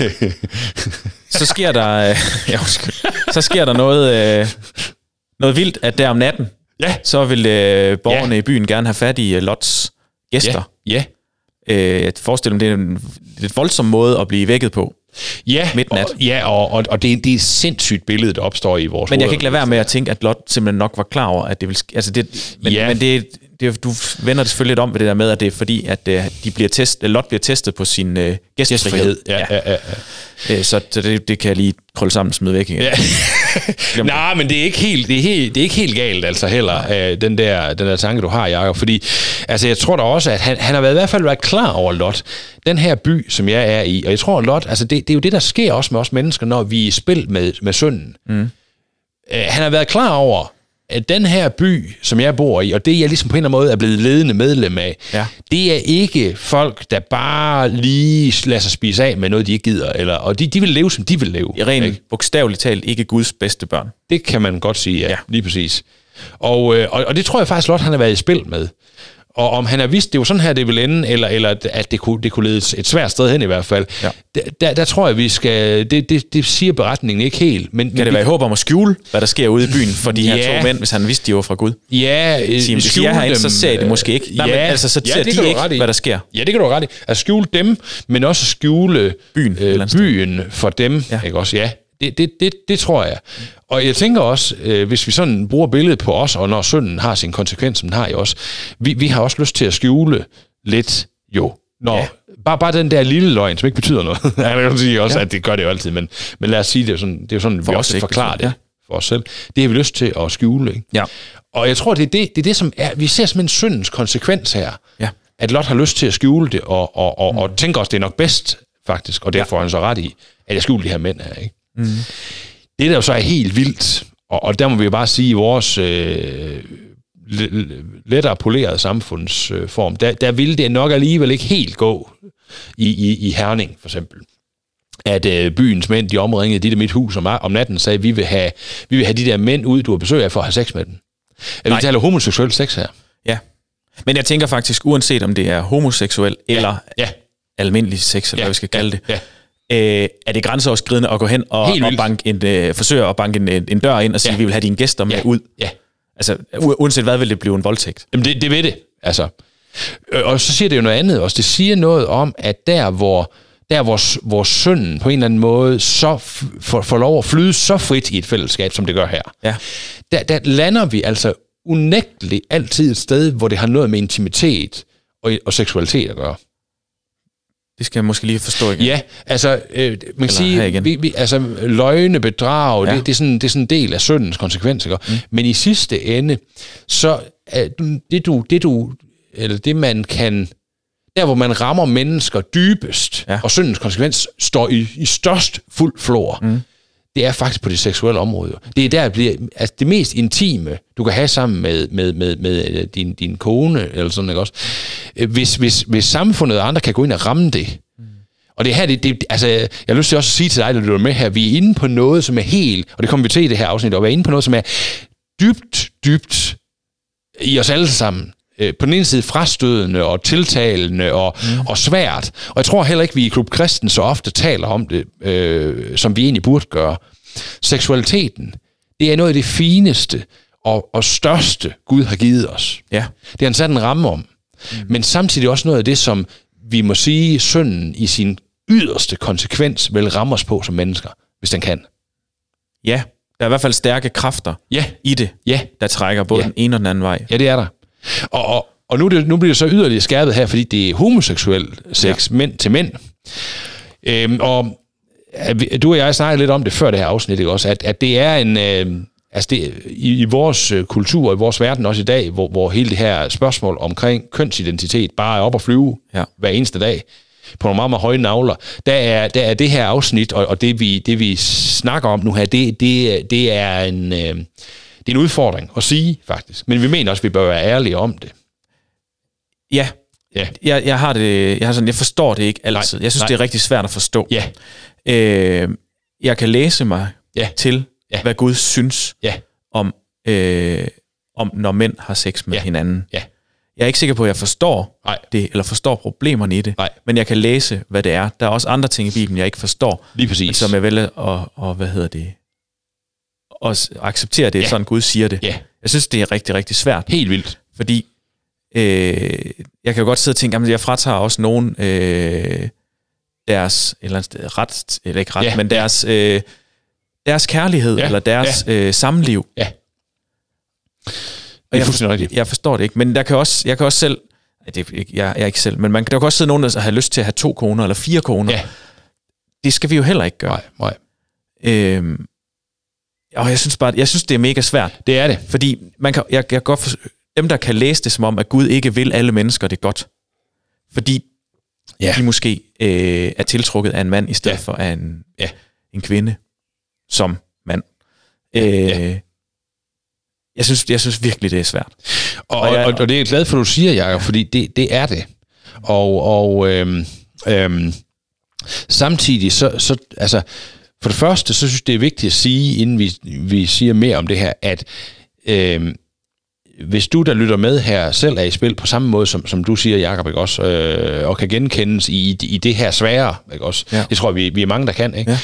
så sker der, øh, ja, så sker der noget, øh, noget vildt, at der om natten, ja. så vil øh, borgerne ja. i byen gerne have fat i øh, Lots gæster. Ja. Ja. Øh, jeg forestiller mig, det er en, en voldsom måde at blive vækket på. Ja, Midnat. og, ja, og, og, og det, er, det er et sindssygt billede, der opstår i vores Men jeg hoveder. kan ikke lade være med at tænke, at Lot simpelthen nok var klar over, at det vil. Altså det, men, ja. men det, det, du vender det selvfølgelig lidt om ved det der med, at det er fordi, at øh, de bliver test, Lot bliver testet på sin øh, gæstfrihed. Ja, ja, ja, ja. Øh, Så så det, det kan jeg lige krølle sammen og smide væk igen. Ja. Nej, men det er ikke helt, det er helt, det er ikke helt galt altså heller, øh, den, der, den der tanke, du har, Jacob. Fordi altså, jeg tror da også, at han, han har været, i hvert fald været klar over Lot. Den her by, som jeg er i. Og jeg tror, Lot, altså det, det er jo det, der sker også med os mennesker, når vi er i spil med, med synden. Mm. Øh, han har været klar over, at den her by, som jeg bor i, og det jeg ligesom på en eller anden måde er blevet ledende medlem af, Ja. det er ikke folk, der bare lige lader sig spise af med noget, de ikke gider. Eller, og de, de vil leve, som de vil leve. I rent bogstaveligt talt ikke Guds bedste børn. Det kan man godt sige, ja. ja. Ja. Lige præcis. Og, øh, og, og det tror jeg faktisk, Lot han har været i spil med. Og om han har vidst, det var sådan her, det ville ende, eller, eller at det kunne, det kunne lede et svært sted hen i hvert fald, Ja. der, der, der tror jeg, vi skal... Det, det, det siger beretningen ikke helt. Men, Kan det være i håb om at skjule, hvad der sker ude i byen for de her Ja. to mænd, hvis han vidste, de var fra Gud? Ja, øh, Sige, hvis jeg er herinde, så ser I det måske ikke. Nej, men altså, så ser det de ikke, hvad der sker. Ja, det kan du ret i. At skjule dem, men også skjule Byen øh, byen for dem. Ja. Ja. Ikke også? Ja, det, det, det, det tror jeg. Og jeg tænker også, øh, hvis vi sådan bruger billedet på os, og når synden har sin konsekvens, som den har i os, vi, vi har også lyst til at skjule lidt jo. Når, ja. Ja. bare, bare den der lille løgn, som ikke betyder noget. jeg kan sige også, ja. at det gør det jo altid, men, men lad os sige, det er sådan, det er sådan For vi også forklarer det betyder, for os selv. Det har vi lyst til at skjule. Ikke? Ja. Og jeg tror, det er det, det, er det som er, vi ser simpelthen syndens konsekvens her. Ja. At Lot har lyst til at skjule det, og, og, og, mm. og tænker også, det er nok bedst, faktisk, og derfor ja. han så ret i, at jeg skjuler de her mænd her. Ikke? Mm. Det, der jo så er helt vildt, og, og der må vi jo bare sige, i vores øh, lettere polerede samfundsform, der, der ville det nok alligevel ikke helt gå i, i, i Herning, for eksempel at øh, byens mænd, de omringede dit og mit hus om, om natten, sagde, vi vil, have, vi vil have de der mænd ud, du har besøg af, for at have sex med dem. At vi Nej. taler homoseksuel sex her. Ja. Men jeg tænker faktisk, uanset om det er homoseksuel eller Ja. almindelig sex, eller Ja. hvad vi skal kalde det, Ja. Øh, er det grænseoverskridende at gå hen og, og banke en, øh, forsøge at banke en, en dør ind og sige, Ja. vi vil have dine gæster med Ja. ud. Ja. Altså, uanset hvad, vil det blive en voldtægt. Jamen, det, det ved det. Altså. Øh, Og så siger det jo noget andet også. Det siger noget om, at der, hvor der hvor, hvor synden på en eller anden måde så får, får lov at flyde så frit i et fællesskab, som det gør her, Ja. der, der lander vi altså unægteligt altid et sted, hvor det har noget med intimitet og, og seksualitet at gøre. Det skal jeg måske lige forstå igen. Ja, altså, øh, man kan her sige, vi, vi, altså, løgne, bedrag, Ja. det, det, er sådan, det er sådan en del af syndens konsekvenser. Mm. Men i sidste ende, så er det du, det du, eller det man kan, der hvor man rammer mennesker dybest, ja. og syndens konsekvens står i, i størst fuld flor, mm det er faktisk på det seksuelle område. jo. Det er der, det bliver, altså det mest intime, du kan have sammen med, med, med, med øh, din, din kone, eller sådan, ikke også? Øh, hvis, hvis, hvis samfundet og andre kan gå ind og ramme det, og det her, det, det, altså, jeg har lyst til også at sige til dig, der lytter med her, vi er inde på noget, som er helt, og det kommer vi til i det her afsnit, og vi er inde på noget, som er dybt, dybt i os alle sammen. Øh, På den ene side frastødende og tiltalende og, mm. og svært. Og jeg tror heller ikke, vi i Klub Kristen så ofte taler om det, øh, som vi egentlig burde gøre. Seksualiteten, det er noget af det fineste og, og største, Gud har givet os. Ja. Det har han sat en ramme om. Mm. Men samtidig også noget af det, som vi må sige, synden i sin yderste konsekvens vil ramme os på som mennesker, hvis den kan. Ja, der er i hvert fald stærke kræfter Ja, i det, ja, der trækker både Ja. den ene og den anden vej. ja, det er der. Og, og, og nu, det, nu bliver det så yderligere skærpet her, fordi det er homoseksuel sex, ja. mænd til mænd. Øhm, og du og jeg snakkede lidt om det før det her afsnit, ikke også? At, at det er en... Øh, altså det, i, i vores øh, kultur, i vores verden også i dag, hvor, hvor hele det her spørgsmål omkring kønsidentitet bare er op at flyve Ja. hver eneste dag, på nogle meget, meget høje navler, der er, der er det her afsnit, og, og det, vi, det vi snakker om nu her, det, det, det er en... Øh, det er en udfordring at sige, faktisk. Men vi mener også, at vi bør være ærlige om det. Ja, Ja. jeg, jeg har det, jeg har sådan, jeg forstår det ikke altid. Nej, jeg synes, nej. det er rigtig svært at forstå. Ja. Øh, jeg kan læse mig Ja. til, Ja. hvad Gud synes Ja. om, øh, om, når mænd har sex med Ja. hinanden. Ja. Jeg er ikke sikker på, at jeg forstår Nej. det, eller forstår problemerne i det, Nej. men jeg kan læse, hvad det er. Der er også andre ting i Bibelen, jeg ikke forstår, Lige præcis. som jeg vælger at, og, hvad hedder det, at s- acceptere det, Ja. sådan Gud siger det. Ja, Jeg synes, det er rigtig, rigtig svært. helt vildt. Fordi øh, jeg kan jo godt sidde og tænke, at jeg fratager også nogen øh, deres et eller andet sted, ret, eller ikke ret, ja, men deres, øh, deres kærlighed, ja, eller deres ja. øh, samliv. Ja. Og Det er jeg, fuldstændig rigtigt. jeg forstår det ikke, men der kan også, jeg kan også selv, det, jeg, jeg er ikke selv, men man, der kan også sidde nogen, der har lyst til at have to koner eller fire koner. Ja. Det skal vi jo heller ikke gøre. Nej, nej. Øhm, og jeg synes bare, jeg synes, det er mega svært. Det er det. Fordi man kan, jeg, jeg godt for, dem, der kan læse det som om, at Gud ikke vil alle mennesker det godt. Fordi Ja. de måske øh, er tiltrukket af en mand, i stedet Ja. for af en, Ja. en kvinde som mand. Øh, ja. jeg, synes, jeg synes virkelig, det er svært. Og, Og jeg- og, og det er jeg glad for, du siger, Jacob, fordi det, det er det. Og, og øhm, øhm, samtidig, så, så, altså, for det første, så synes jeg, det er vigtigt at sige, inden vi, vi siger mere om det her, at øhm, hvis du, der lytter med her, selv er i spil på samme måde, som, som du siger, Jacob, ikke også, øh, og kan genkendes i, i det her svære, ikke også, Ja. det tror jeg, vi, vi er mange, der kan, ikke? Ja.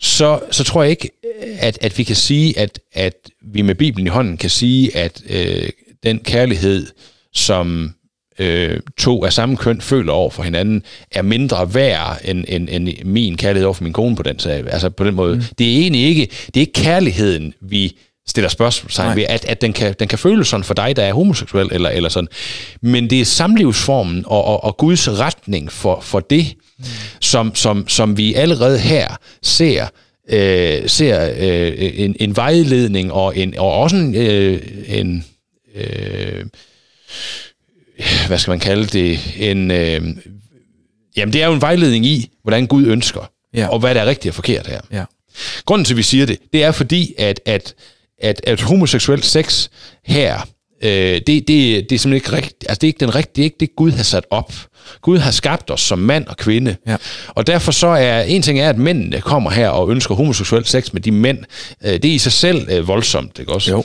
så, så tror jeg ikke, at, at vi kan sige, at, at vi med Bibelen i hånden kan sige, at øh, den kærlighed, som øh, to af samme køn føler over for hinanden, er mindre værd end, end, end min kærlighed over for min kone på den sag. Altså på den måde. Mm. Det er egentlig ikke, det er ikke kærligheden, vi stiller spørgsmålstegn Nej. ved, at, at den, kan, den kan føles sådan for dig, der er homoseksuel, eller, eller sådan. Men det er samlivsformen og, og, og Guds retning for, for det, mm. som, som, som vi allerede her ser øh, ser øh, en, en vejledning og, en, og også en, øh, en øh, hvad skal man kalde det, en, øh, jamen det er jo en vejledning i, hvordan Gud ønsker, Ja. og hvad der er rigtigt og forkert her. Ja. Grunden til, at vi siger det, det er fordi, at, at, at, at homoseksuel sex her, øh, det, det, det er simpelthen ikke rigtigt. Altså, det er ikke, den rigtige, det er ikke det, Gud har sat op. Gud har skabt os som mand og kvinde. Ja. Og derfor så er, en ting er, at mændene kommer her og ønsker homoseksuel sex med de mænd. Øh, det er i sig selv øh, voldsomt, ikke også? Jo.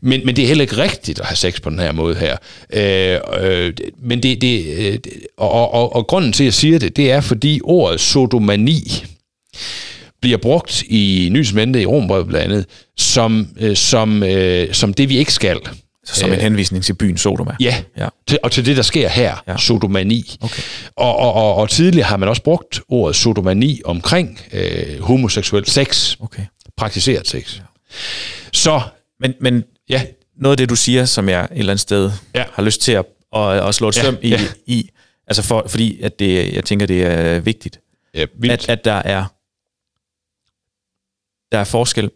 Men, men det er heller ikke rigtigt at have sex på den her måde her. Øh, øh, men det, det, øh, og, og, og, og grunden til, at jeg siger det, det er, fordi ordet sodomani bliver brugt i Nysmente i Rombrevet blandt andet, som, øh, som, øh, som det, vi ikke skal. Så som en henvisning til byen Sodoma. Ja, Ja. til, og til det, der sker her, Ja. ja. sodomani. Okay. Og, og, og, og tidligere har man også brugt ordet sodomani omkring øh, homoseksuel sex, okay. praktiseret sex. Så, Men, men ja, noget af det, du siger, som jeg et eller andet sted Ja. har lyst til at, at, at slå et Ja, søm i, ja. i, Altså for, fordi at det, jeg tænker, det er vigtigt, Ja, at, at der er der er forskel.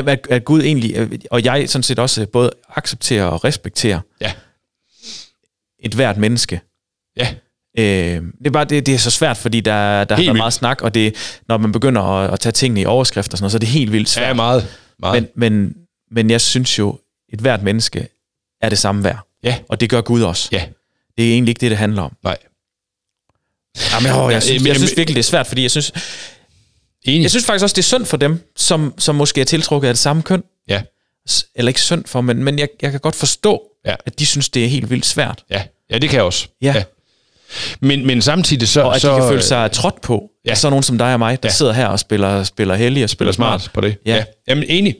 Nej, at, at Gud egentlig, og jeg sådan set også både accepterer og respekterer Ja. et hvert menneske. Ja. Øh, det er bare det, det er så svært, fordi der, der har Helt været vildt. meget snak, og det, når man begynder at, at tage tingene i overskrifter og sådan noget, så er det helt vildt svært. Ja, meget. meget. Men, men, men jeg synes jo, et hvert menneske er det samme værd. Ja. Og det gør Gud også. Ja. Det er egentlig ikke det, det handler om. Nej. Jamen, åh, jeg, synes, jeg synes virkelig, det er svært, fordi jeg synes, Enig. jeg synes faktisk også, det er synd for dem, som, som måske er tiltrukket af det samme køn. Ja. Eller ikke synd for, men, men jeg, jeg kan godt forstå, Ja. at de synes, det er helt vildt svært. Ja, ja det kan jeg også. Ja. Men, men samtidig så... Og at så, de kan føle sig trådt på. ja. Ja. Så nogen som dig og mig, der Ja. ja. sidder her og spiller, spiller heldig og spiller, spiller smart på det. Ja. ja. Jamen, enig.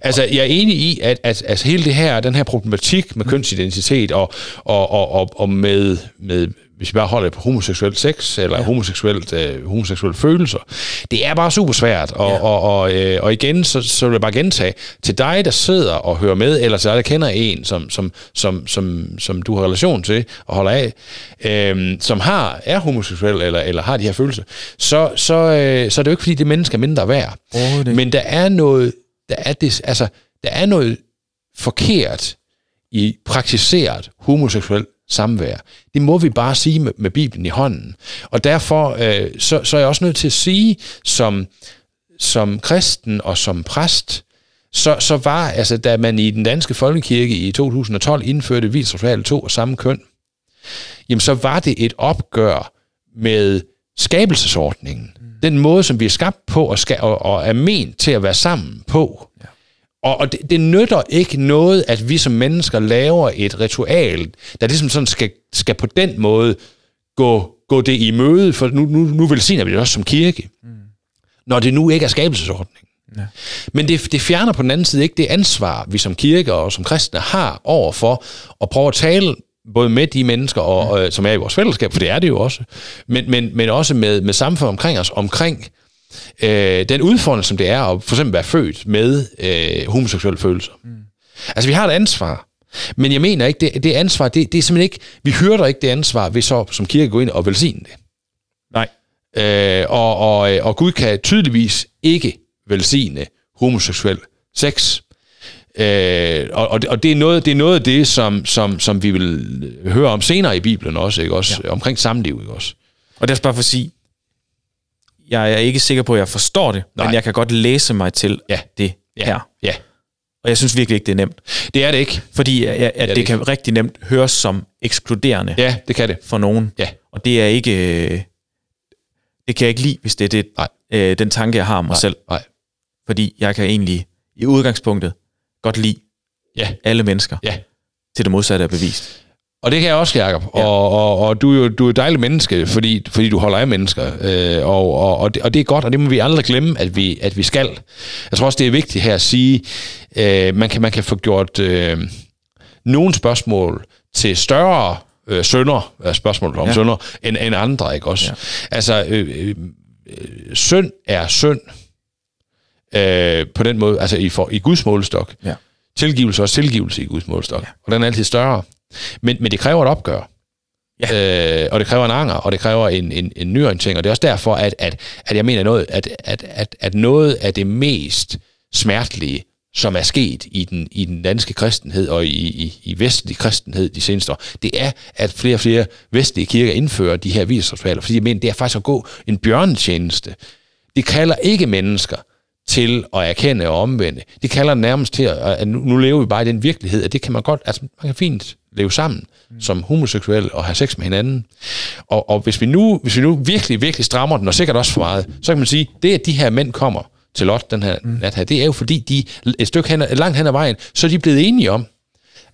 Altså, jeg er enig i, at, at, at hele det her, den her problematik med kønsidentitet og, og, og, og, og med, med, hvis vi bare holder det på homoseksuel sex, eller ja. homoseksuelt, øh, homoseksuelle følelser, det er bare super svært. Og, ja. Og, og, øh, og igen, så, så vil jeg bare gentage, til dig, der sidder og hører med, eller til dig, der kender en, som, som, som, som, som du har relation til og holder af, øh, som har, er homoseksuel, eller, eller har de her følelser, så, så, øh, så er det jo ikke, fordi det menneske er mindre værd. Ikke. Men der er noget, der er, det, altså, der er noget forkert i praktiseret homoseksuel samvær. Det må vi bare sige med, med Bibelen i hånden. Og derfor øh, så, så er jeg også nødt til at sige, som, som kristen og som præst, så, så var, altså da man i den danske folkekirke i 2012 indførte vildsritual to og samme køn, jamen så var det et opgør med skabelsesordningen. Mm. Den måde, som vi er skabt på og, skal, og, og er ment til at være sammen på. Ja. Og, og det, det nytter ikke noget, at vi som mennesker laver et ritual, der ligesom sådan skal, skal på den måde gå, gå det i møde, for nu, nu, nu velsigner vi det også som kirke, mm. når det nu ikke er skabelsesordningen. Ja. Men det, det fjerner på den anden side ikke det ansvar, vi som kirke og som kristne har over for at prøve at tale både med de mennesker, og, mm. øh, som er i vores fællesskab, for det er det jo også, men, men, men også med, med samfundet omkring os, omkring øh, den udfordring, som det er at for eksempel være født med øh, homoseksuelle følelser. Mm. Altså, vi har et ansvar, men jeg mener ikke, det, det ansvar, det, det er simpelthen ikke, vi hørter ikke det ansvar ved så som kirke gå ind og velsigne det. Nej. Øh, og, og, og Gud kan tydeligvis ikke velsigne homoseksuel sex. Øh, og, og, det, og det er noget, det er noget af det, som, som, som vi vil høre om senere i Bibelen også, ikke også? Ja. Omkring samliv, ikke også? Og det er bare for at sige, jeg er ikke sikker på, at jeg forstår det, Nej. men jeg kan godt læse mig til Ja. det Ja. her. Ja, Og jeg synes virkelig ikke, det er nemt. det er det ikke. Fordi at, at det det, det kan rigtig nemt høres som ekskluderende Ja, det kan det. for nogen. Ja. Og det er ikke... øh, Det kan jeg ikke lide, hvis det er det, Nej. øh, den tanke, jeg har om mig Nej, selv. Nej. Fordi jeg kan egentlig i udgangspunktet godt lide Ja, alle mennesker, ja. til det modsatte er bevist. Og det kan jeg også, Jacob. Ja. Og, og, og du er jo du er et dejligt menneske, fordi, fordi du holder af mennesker. Øh, og, og, og, det, og det er godt, og det må vi aldrig glemme, at vi, at vi skal. Jeg tror også, det er vigtigt her at sige, øh, man, kan, man kan få gjort øh, nogle spørgsmål til større øh, sønder, spørgsmål om ja. Sønder, end, end andre, ikke også? Ja. Altså, øh, øh, øh, synd er synd øh, på den måde, altså i, for, i Guds målestok. Ja. Tilgivelse er også tilgivelse i Guds målestok. Ja. Og den er altid større. Men, men det kræver et opgør. Ja. Øh, og det kræver en anger, og det kræver en, en, en nyorientering. Og det er også derfor, at, at, at jeg mener noget, at, at, at, at noget af det mest smertelige, som er sket i den, i den danske kristenhed og i, i, i vestlig kristenhed de seneste år, det er, at flere og flere vestlige kirker indfører de her visritualer, fordi jeg mener, det er faktisk at gå en bjørnetjeneste. Det kalder ikke mennesker til at erkende og omvende. Det kalder nærmest til, at, at nu, nu lever vi bare i den virkelighed, at det kan man godt, altså man kan fint leve sammen mm. som homoseksuel og have sex med hinanden. Og, og hvis, vi nu, hvis vi nu virkelig, virkelig strammer den, og sikkert også for meget, så kan man sige, det at de her mænd kommer til Lot den her mm. nat her, det er jo fordi, de et stykke hen, langt hen ad vejen, så er de blevet enige om,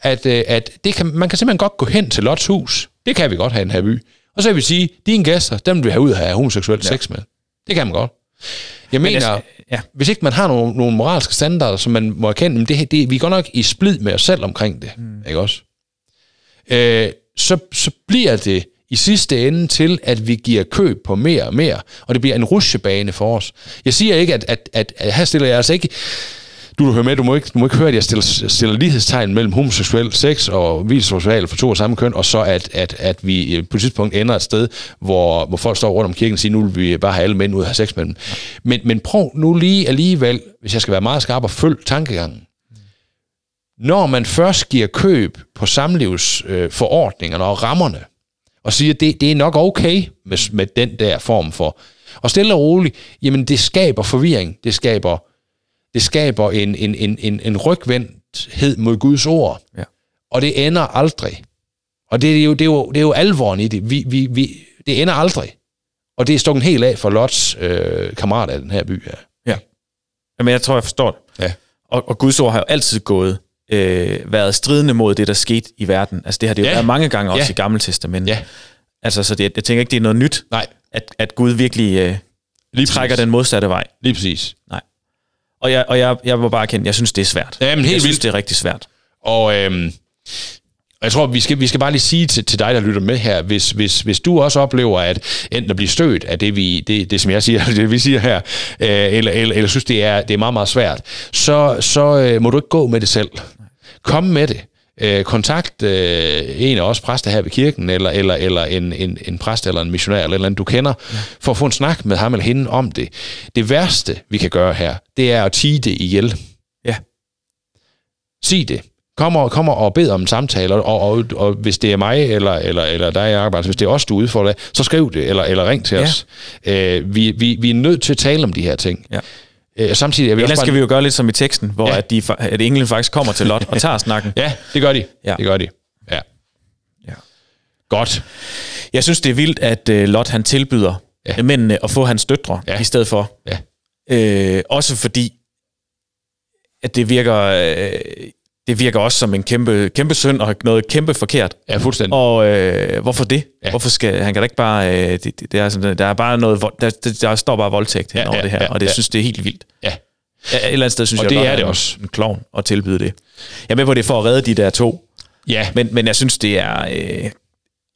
at, øh, at det kan, man kan simpelthen godt gå hen til Lots hus. Det kan vi godt have i den her by. Og så vil vi sige, dine gæster, dem vil vi have ud af homoseksuel ja. sex med. Det kan man godt. Jeg mener, altså, ja. hvis ikke man har nogle, nogle moralske standarder, som man må erkende, men det, det, vi er godt nok i splid med os selv omkring det, mm. ikke også? Øh, så, så bliver det i sidste ende til, at vi giver køb på mere og mere, og det bliver en rutsjebane for os. Jeg siger ikke, at, at, at, at her stiller jeg altså ikke du, du hører med, du må ikke, du må ikke høre, at jeg stiller, stiller lighedstegn mellem homoseksuel sex og viseseksual for to og samme køn, og så at, at, at vi øh, på et tidspunkt ender et sted, hvor, hvor folk står rundt om kirken og siger, nu vil vi bare have alle mænd ud og have sex med dem. Men, men prøv nu lige alligevel, hvis jeg skal være meget skarp og følg tankegangen. Når man først giver køb på samlivsforordningerne øh, og rammerne, og siger, at det, det er nok okay med, med den der form for... Og stille og roligt, jamen det skaber forvirring, det skaber, det skaber en, en, en, en, en rygvendthed mod Guds ord. Ja. Og det ender aldrig. Og det er jo, det er jo, det er jo alvoren i det. Vi, vi, vi, det ender aldrig. Og det er stukket helt af for Lots øh, kammerat af den her by her. Ja. Jamen, jeg tror, jeg forstår det. Ja. Og, og Guds ord har jo altid gået, øh, været stridende mod det, der skete i verden. Altså, det har det jo Ja. været mange gange også Ja. i Gamle Testament. Ja. Altså, så det, jeg tænker ikke, det er noget nyt, Nej, at, at Gud virkelig øh, lige trækker præcis. den modsatte vej. Lige præcis. Og jeg, og jeg, jeg må bare erkende, jeg synes, det er svært. Jamen, helt jeg synes, vildt. det er rigtig svært. Og øhm, jeg tror, vi skal, vi skal bare lige sige til, til dig, der lytter med her, hvis, hvis, hvis du også oplever, at enten at blive stødt af det, vi, det, det som jeg siger, det vi siger her, øh, eller, eller, eller synes, det er, det er meget, meget svært, så, så øh, må du ikke gå med det selv. Kom med det. Øh, kontakt øh, en af os præster her ved kirken, eller, eller, eller en, en, en præst eller en missionær, eller et eller du kender, ja. for at få en snak med ham eller hende om det. Det værste, vi kan gøre her, det er at tige det ihjel. Ja. Sig det. Kommer, kommer og bed om en samtale, og, og, og hvis det er mig eller, eller, eller dig, Jacob, altså hvis det er os, du er udfordret, af, så skriv det, eller, eller ring til Ja. os. Øh, vi, vi, vi er nødt til at tale om de her ting. Ja. Øh, samtidig er vi Ellers skal vi jo gøre lidt som i teksten, hvor Ja. at, de, at englen faktisk kommer til Lot og tager snakken. Ja, det gør de. Ja. Det gør de. Ja. Ja. Godt. Jeg synes, det er vildt, at uh, Lot han tilbyder Ja. mændene at få hans døtre ja. i stedet for. Ja. Øh, også fordi, at det virker, øh, det virker også som en kæmpe, kæmpe synd og noget kæmpe forkert. Ja, fuldstændig. Og øh, hvorfor det? Ja. Hvorfor skal han kan da ikke bare øh, det, det, det er sådan, der er bare noget der, der, står bare voldtægt Ja, over ja, det her, ja, og det ja. synes det er helt vildt. Ja. Ja, et eller andet sted synes Og jeg det godt, er det også. en klovn at tilbyde det. Jeg er med på det for at redde de der to, Ja, men, men jeg synes det er øh,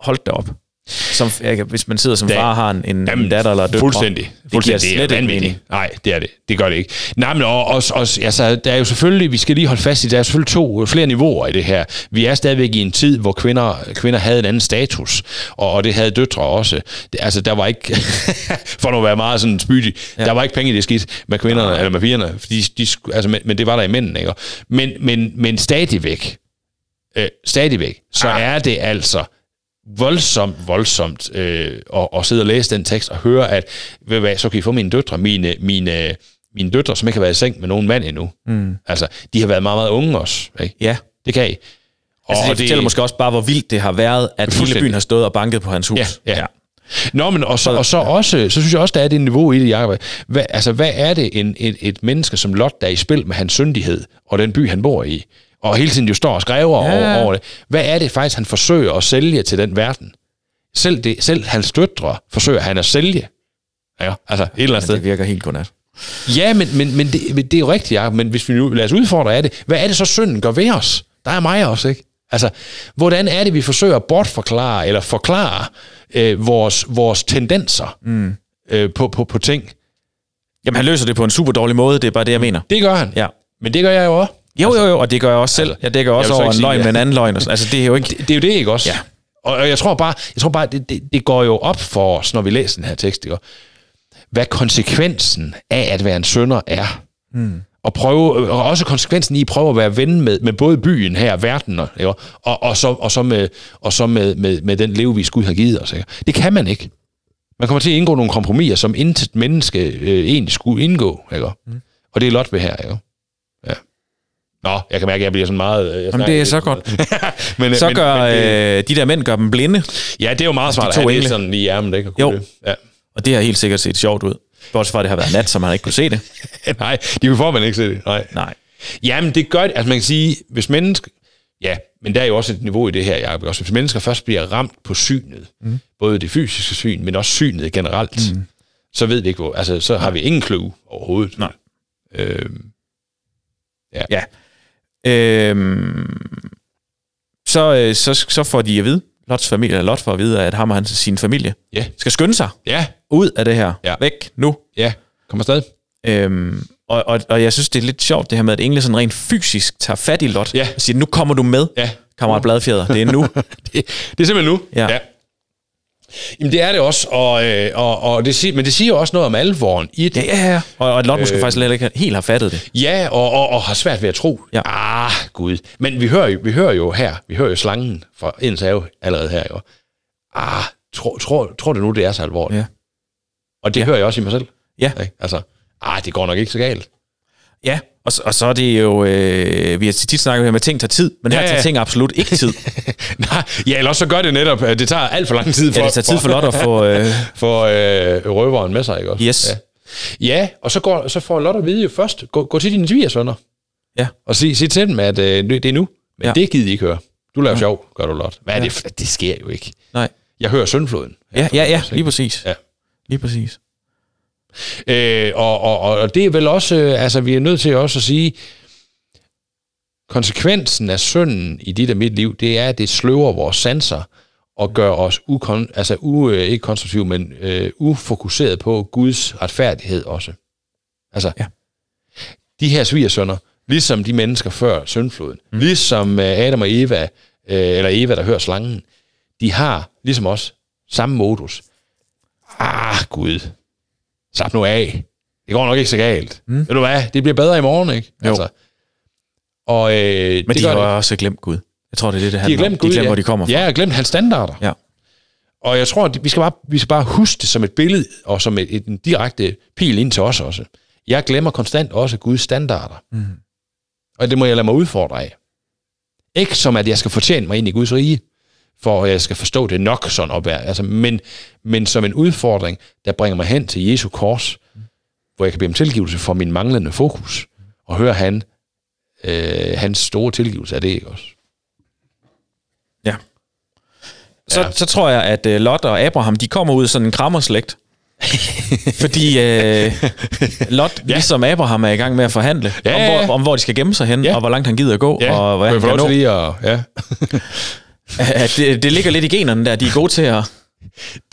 holdt da op. Som, jeg, hvis man sidder som Det- far har en, en, Jamen, en datter eller døtre, Fuldstændig. det fuldstændig. slet ikke vanvittigt. mening. Nej, det er det. Det gør det ikke. Nej, men og, også, også, altså, der er jo selvfølgelig, vi skal lige holde fast i, der er selvfølgelig to, flere niveauer i det her. Vi er stadigvæk i en tid, hvor kvinder, kvinder havde en anden status, og, og det havde døtre også. Det, altså, der var ikke, for nu at være meget sådan spydig, ja. der var ikke penge i det skidt med kvinderne, eller med pigerne, fordi de, altså, men, men det var der i mændene, ikke? Men, men, men stadigvæk, øh, stadigvæk, så Ah. er det altså voldsomt, voldsomt øh, at, at sidde og læse den tekst og høre, at ved hvad, så kan I få mine døtre, mine, mine, mine døtre, som ikke har været i seng med nogen mand endnu. Mm. Altså, de har været meget, meget unge også. Ikke? Ja, Det kan I. Og, altså, det, det fortæller måske også bare, hvor vildt det har været, at hele byen har stået og banket på hans hus. Ja, ja. Nå, men og så, og så også, så synes jeg også, der er det niveau i det, Jacob. Hvad, altså, hvad er det en, et, et menneske som Lot, der er i spil med hans syndighed, og den by, han bor i, og hele tiden jo står og skriver Ja. over, over det. Hvad er det faktisk, han forsøger at sælge til den verden? Selv, det, selv hans døtre forsøger han at sælge. Ja, altså et eller andet sted. Det virker helt godnat. Ja, men, men, men, det, men det er jo rigtigt, Jacob. Men hvis vi nu lader os udfordre af det, hvad er det så synden gør ved os? Der er mig også, ikke? Altså, hvordan er det, vi forsøger at bortforklare eller forklare øh, vores, vores tendenser mm. øh, på, på, på ting? Jamen, han løser det på en super dårlig måde, det er bare det, jeg mener. Det gør han. Ja. Men det gør jeg jo også. Jo, jo, jo, og det gør jeg også selv. Jeg dækker også jeg over en løgn med en anden løgn. og sådan. Altså, det er jo ikke... Det, det er jo det, ikke også? Ja. Og, og jeg tror bare, jeg tror bare det, det, det går jo op for os, når vi læser den her tekst, ikke? hvad konsekvensen af at være en sønder er. Mm. Og, prøve, og også konsekvensen i at prøve at være ven med, med både byen her, verden, og, ikke? og, og så, og så, med, og så med, med, med den levevis Gud har givet os. Ikke? Det kan man ikke. Man kommer til at indgå nogle kompromiser, som intet menneske øh, egentlig skulle indgå. Ikke? Mm. Og det er Lot ved her. Ikke? Ja. Nå, jeg kan mærke, at jeg bliver sådan meget... øh, Jeg Jamen, det er så godt. men, Så men- gør men det- øh, de der mænd gør dem blinde, Ja, det er jo meget smart at to have det engle. sådan lige i ærmen, ikke? Jo. Det. Ja. og det har helt sikkert set sjovt ud. Bortset fra, at det har været nat, så man ikke kunne se det. Nej, de kunne formand ikke se det. Nej. Nej. Jamen, det gør det. Altså, man kan sige, hvis mennesker... Ja, men der er jo også et niveau i det her, Jacob. Også hvis mennesker først bliver ramt på synet, mm. både det fysiske syn, men også synet generelt, mm. så ved vi ikke, hvor... Altså, så har vi ingen clue overhovedet. Nej. Øhm, Ja. Øhm, så, øh, så, så får de at vide, Lots familie, eller Lot får at vide, at ham og hans, sin familie ja, skal skynde sig ja, ud af det her. Ja. Væk nu. ja. Kom afsted. Øhm, og, og, og jeg synes, det er lidt sjovt, det her med, at engle sådan rent fysisk tager fat i Lot Ja. og siger, nu kommer du med, Ja. kammerat Bladfjeder. Det er nu. det, det er simpelthen nu. Ja. ja. Jamen, det er det også, og, øh, og, og det siger, men det siger jo også noget om alvoren i det. ja, ja, ja. Og, og at Lot måske faktisk heller ikke helt har fattet det. Ja, og, og, og har svært ved at tro. Ja. Ah, gud. Men vi hører, jo, vi hører jo her, vi hører jo slangen fra Edens have allerede her, jo. Ah, tror, tror, tror du nu, det er så alvorligt? Ja. Og det ja. hører jeg også i mig selv. Ja. Ikke? Altså, ah, det går nok ikke så galt. Ja, og, så- og så er det jo, øh, vi har tit snakket om, at ting tager tid, men her Ja, ja. tager ting absolut ikke tid. Nej, ja, eller så gør det netop, det tager alt for lang tid for, Ja, det tager tid for Lot at få... Øh, for øh, røveren med sig, ikke også? Yes. Ja, ja og så, går, så får Lot at vide jo først, gå, gå til dine svigersønner, ja, og sig, sig til dem, at øh, det er nu. Men Ja. ja. det gider I ikke høre. Du laver sjov, gør du Lot. Hvad er det? for- Det sker jo ikke. nej. Jeg hører søndfloden. Ja, ja, ja, lige præcis. Ja. Lige præcis. Øh, og, og, og, det er vel også, øh, altså vi er nødt til også at sige, konsekvensen af synden i dit og mit liv, det er, at det sløver vores sanser og gør os ukon, altså u, øh, ikke konstruktive, men øh, ufokuseret på Guds retfærdighed også. Altså, Ja. de her svigersønner, ligesom de mennesker før syndfloden, mm. ligesom øh, Adam og Eva, øh, eller Eva, der hører slangen, de har, ligesom os, samme modus. Ah, Gud, slap nu af. Det går nok ikke så galt. Mm. Ved du hvad, det bliver bedre i morgen, ikke? Jo. og øh, Men det de har det. også glemt Gud. Jeg tror, det er det, det De handler har glemt. Gud, de glemmer, ja. hvor de kommer fra. Ja, og glemt hans standarder. Ja. Og jeg tror, at vi skal bare, vi skal bare huske det som et billede, og som et, et, en direkte pil ind til os også. Jeg glemmer konstant også Guds standarder. Mm. Og det må jeg lade mig udfordre af. Ikke som, at jeg skal fortjene mig ind i Guds rige, for at jeg skal forstå det nok sådan op. Altså, men, men som en udfordring, der bringer mig hen til Jesu kors, hvor jeg kan bede om tilgivelse for min manglende fokus, og høre han, øh, hans store tilgivelse af det, ikke også? Ja. Så, Ja. så tror jeg, at uh, Lot og Abraham, de kommer ud af sådan en krammerslægt. Fordi uh, Lot, ja. ligesom Abraham, er i gang med at forhandle Ja, om, ja, ja. hvor, om, hvor de skal gemme sig hen, Ja. og hvor langt han gider at gå, og hvad han kan nå. lige at, ja. Det, det ligger lidt i generne der. De er gode til at...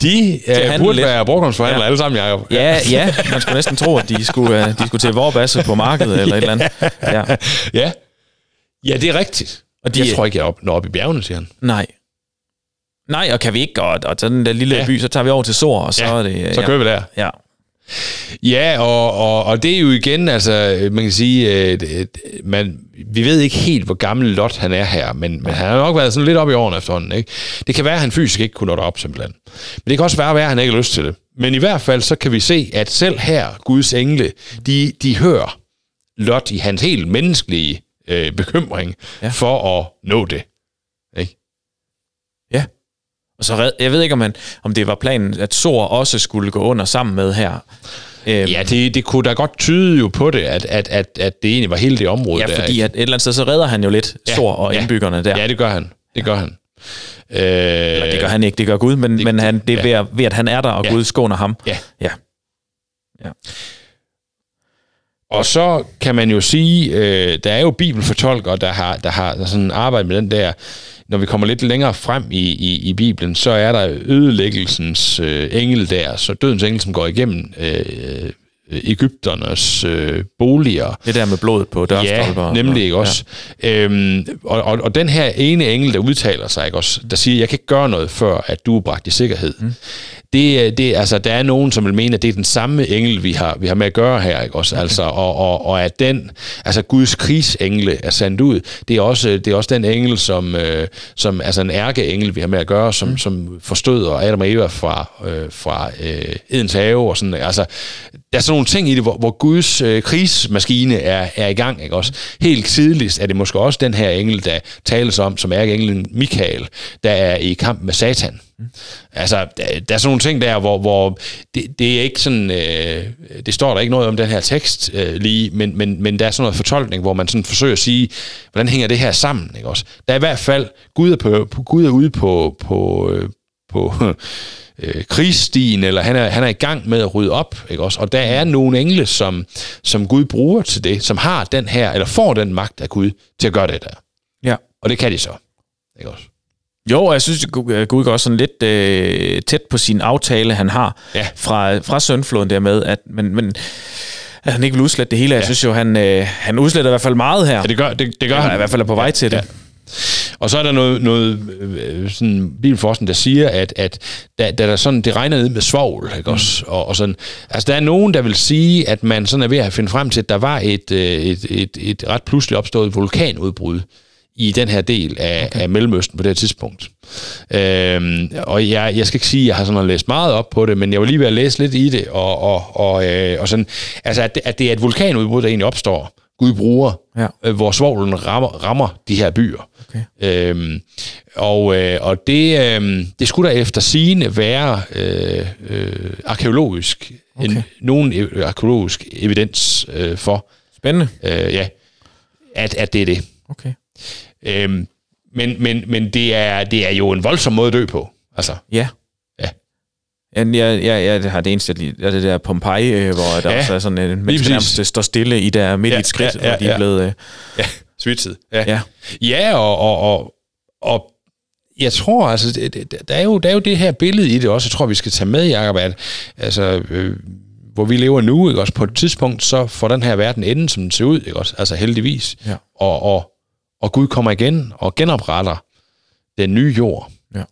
De handle burde lidt. være brugdomsforhandlere Ja. ja. alle sammen, Jacob. Ja, ja, man skulle næsten tro, at de skulle, uh, de skulle til Vorbasse på markedet eller et eller andet. Ja. ja. Ja, det er rigtigt. Og de- jeg tror ikke, jeg op, når op i bjergene, siger han. Nej. Nej, og kan vi ikke, og, og den lille ja. Ja. by, så tager vi over til Sor, og så Ja, er det... Så ja. kører vi der. Ja. Ja, og, og, og det er jo igen, altså, man kan sige, øh, det- man, vi ved ikke helt, hvor gammel Lot han er her, men, men han har nok været sådan lidt op i årene efterhånden. Ikke? Det kan være, at han fysisk ikke kunne nå derop, simpelthen. Men det kan også være, at han ikke har lyst til det. Men i hvert fald, så kan vi se, at selv her, Guds engle, de, de hører Lot i hans helt menneskelige øh, bekymring ja. for at nå det. Ja. Og så red, jeg ved ikke, om, man, om det var planen, at Sor også skulle gå under sammen med her. Øhm, Ja, det, det kunne da godt tyde jo på det, at, at, at, at det egentlig var hele det område ja der. fordi ikke? at et eller andet sted, så redder han jo lidt ja, Sor og ja. indbyggerne der. Ja, det gør han. Det gør han. Øh, Eller, det gør han ikke, det gør Gud, men, det, men han, det er ja. ved, at, ved, at han er der, og Ja. Gud skåner ham. Ja. ja. Og så kan man jo sige, øh, der er jo bibelfortolkere, der har, der har sådan arbejdet med den der, når vi kommer lidt længere frem i, i, i Bibelen, så er der ødelæggelsens øh, engel der, så dødens engel, som går igennem øh, Ægypternes øh, boliger. Det der med blodet på dørstolper. Ja, nemlig ikke også. Ja. Øhm, og, og, og den her ene engel, der udtaler sig, ikke også, der siger, jeg kan ikke gøre noget, før at du er bragt i sikkerhed. Mm. Det, det, altså, der er nogen, som vil mene, at det er den samme engel, vi har, vi har med at gøre her, ikke også? Okay. Altså, og, og, og at den, altså Guds krigsengle er sendt ud, det er også, det er også den engel, som, øh, som altså en ærkeengel, vi har med at gøre, som, mm. som forstøder Adam og Eva fra, øh, fra øh, Edens have og sådan, altså, der er sådan nogle ting i det, hvor, hvor Guds øh, krigsmaskine er, er i gang, ikke også? Helt tidligst er det måske også den her engel, der tales om, som er englen Michael, der er i kamp med Satan. Mm. Altså, der, der er sådan nogle ting der, hvor, hvor det, det er ikke sådan, øh, det står der ikke noget om den her tekst øh, lige, men, men, men der er sådan noget fortolkning, hvor man sådan forsøger at sige, hvordan hænger det her sammen, ikke også? Der er i hvert fald, Gud er, på, på, Gud er ude på, på, øh, på øh, krigsstien, eller han er, han er i gang med at rydde op, ikke også? Og der er nogle engle, som, som Gud bruger til det, som har den her, eller får den magt af Gud til at gøre det der. Ja. Og det kan de så, ikke også? Jo, og jeg synes, at Gud går også sådan lidt øh, tæt på sin aftale, han har Ja. fra, fra søndfloden der med, at men, men at han ikke vil udslette det hele. Jeg synes jo, han, øh, han udsletter i hvert fald meget her. Ja, det gør, det, det gør Eller han. i hvert fald er på vej Ja, til det. ja. Og så er der noget, noget øh, sådan bibelforskning, der siger, at, at da, da der sådan, det regner ned med svovl, ikke også? Og, og sådan, altså der er nogen, der vil sige, at man sådan er ved at finde frem til, at der var et, øh, et, et, et ret pludseligt opstået vulkanudbrud i den her del af, okay. af Mellemøsten på det her tidspunkt. Øhm, og jeg, jeg skal ikke sige, at jeg har sådan læst meget op på det, men jeg var lige ved at læse lidt i det, og, og, og, øh, og sådan, altså at det, at det er et vulkanudbrud, der egentlig opstår, Gud bruger, Ja. øh, hvor svovlen rammer, rammer de her byer. Okay. Øhm, og, øh, og det, øh, det skulle der efter sigende være øh, øh, arkeologisk, okay. en, nogen e- arkeologisk evidens øh, for, Spændende. øh, ja, at, at det er det. Okay. Øhm, men men, men det, er, det er jo en voldsom måde at dø på. Altså, Ja. Ja. Ja, jeg, jeg, jeg har det eneste, jeg er det der Pompeji, øh, hvor der Ja, også er sådan en menneske nærmest står stille i der midt i Ja, et skridt, ja, ja, hvor de er ja. blevet... Øh, ja, svitset. Ja, ja. ja og, og, og, og jeg tror, altså, det, det, der, er jo, der er jo det her billede i det også, jeg tror, vi skal tage med, Jacob, at altså, øh, hvor vi lever nu, ikke også, på et tidspunkt, så får den her verden enden, som den ser ud, ikke også, altså heldigvis. Ja. Og, og, og Gud kommer igen og genopretter den nye jord. Ja.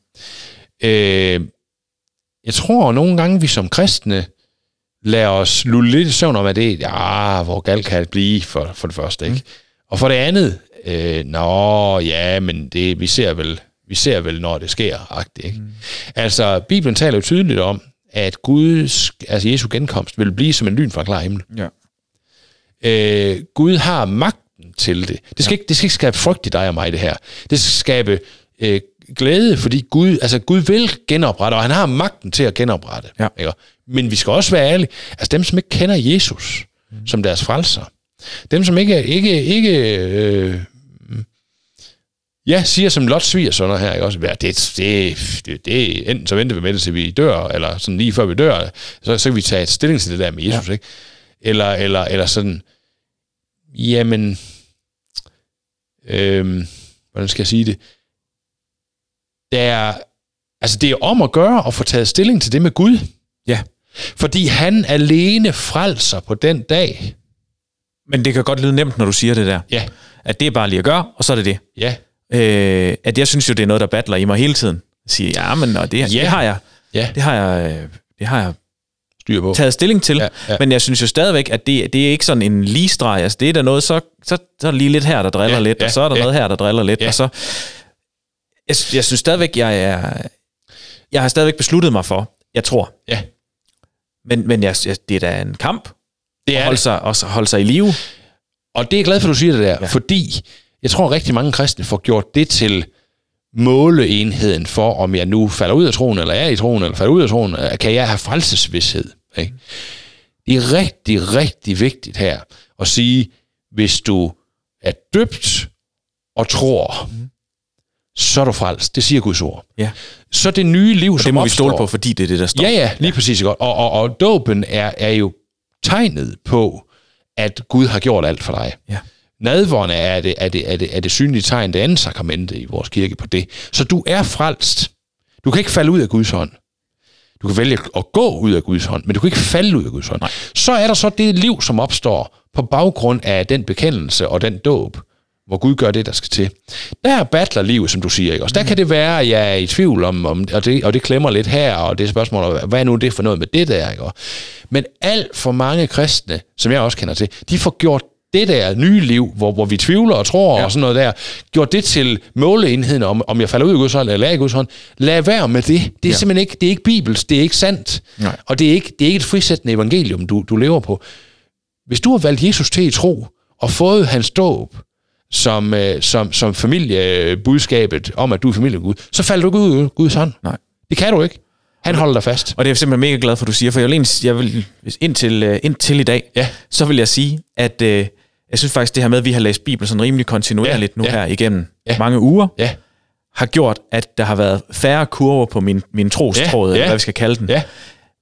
Øh, jeg tror nogle gange, vi som kristne lader os lulle lidt i søvn om, at det ja, hvor galt kan det blive for, for det første, ikke? Mm. Og for det andet, øh, nå, ja, men det, vi ser vel, vi ser vel, når det sker, agtigt, ikke? Mm. Altså, Bibelen taler jo tydeligt om, at Guds, altså Jesu genkomst, vil blive som en lyn fra klar himmel. Ja. Øh, Gud har magten til det. Det skal, ja. ikke, det skal ikke skabe frygt i dig og mig, det her. Det skal skabe øh, glæde, fordi Gud, altså Gud vil genoprette, og han har magten til at genoprette. Ja. Ikke? Men vi skal også være ærlige. Altså dem, som ikke kender Jesus mm. som deres frelser, dem, som ikke, ikke, ikke øh, ja, siger som Lot svigersønner her, ikke? Også, ja, det, det, det, det, enten så venter vi med det, til vi dør, eller sådan lige før vi dør, så, så kan vi tage et stilling til det der med Jesus, ja. ikke? Eller, eller, eller sådan, jamen, øhm, hvordan skal jeg sige det? Det er, altså det er om at gøre at få taget stilling til det med Gud. Ja. Fordi han alene frelser på den dag. Men det kan godt lyde nemt, når du siger det der. Ja. At det er bare lige at gøre, og så er det det. Ja. Øh, at jeg synes jo, det er noget, der battler i mig hele tiden. Jeg siger, ja, men og det, Ja. det har jeg, Ja. det har jeg, øh, det har jeg Styr på. taget stilling til. Ja, ja. Men jeg synes jo stadigvæk, at det, det er ikke sådan en ligestreg. Altså, det er der noget, så, så, så er der lige lidt her, der driller Ja, lidt, ja, og så er der ja. noget her, der driller lidt, Ja. og så... Jeg, jeg synes stadigvæk, jeg er... Jeg har stadigvæk besluttet mig for, jeg tror. Ja. Men, men jeg, jeg, det er da en kamp Det at er holde det. sig, også holde sig i live. Og det er jeg glad for, at du siger det der, Ja. fordi jeg tror, at rigtig mange kristne får gjort det til måleenheden for, om jeg nu falder ud af troen, eller er i troen, eller falder ud af troen, kan jeg have frelsesvidshed. Ikke? Det er rigtig, rigtig vigtigt her at sige, hvis du er døbt og tror, så er du frelst. Det siger Guds ord. Ja. Så det nye liv, Og som det må vi opstår, stole på, fordi det er det, der står. Ja, ja, lige præcis godt. Og, og, og dåben er, er jo tegnet på, at Gud har gjort alt for dig. Ja. Nadvårene er det, er, det, er, det, er det synlige tegn, det andet sakramente i vores kirke på det. Så du er frelst. Du kan ikke falde ud af Guds hånd. Du kan vælge at gå ud af Guds hånd, men du kan ikke falde ud af Guds hånd. Nej. Så er der så det liv, som opstår på baggrund af den bekendelse og den dåb, hvor Gud gør det, der skal til. Der battler livet, som du siger, ikke? Også der kan det være, at jeg er i tvivl om, om og, det, og det klemmer lidt her, og det er spørgsmål, hvad er nu det for noget med det der, ikke? Men alt for mange kristne, som jeg også kender til, de får gjort det der nye liv, hvor, hvor vi tvivler og tror ja. Og sådan noget der, gjort det til måleenheden om, om jeg falder ud af Guds hånd, eller er i Guds hånd. Lad være med det. Det er ja. Simpelthen ikke, det er ikke bibelsk, det er ikke sandt. Nej. Og det er ikke, det er ikke et frisættende evangelium, du, du lever på. Hvis du har valgt Jesus til i tro, og fået hans dåb, som, øh, som, som familiebudskabet om, at du er familie Gud, så falder du ikke ud af Guds hånd. Nej. Det kan du ikke. Han holder dig fast. Og det er jeg simpelthen mega glad for, at du siger, for jeg vil, jeg vil indtil, øh, indtil i dag, Ja. så vil jeg sige, at øh, jeg synes faktisk, det her med, at vi har læst Bibelen sådan rimelig kontinuerligt Ja, nu ja. her igennem Ja. mange uger, Ja, har gjort, at der har været færre kurver på min, min trostråd, Ja, eller ja. hvad vi skal kalde den. ja,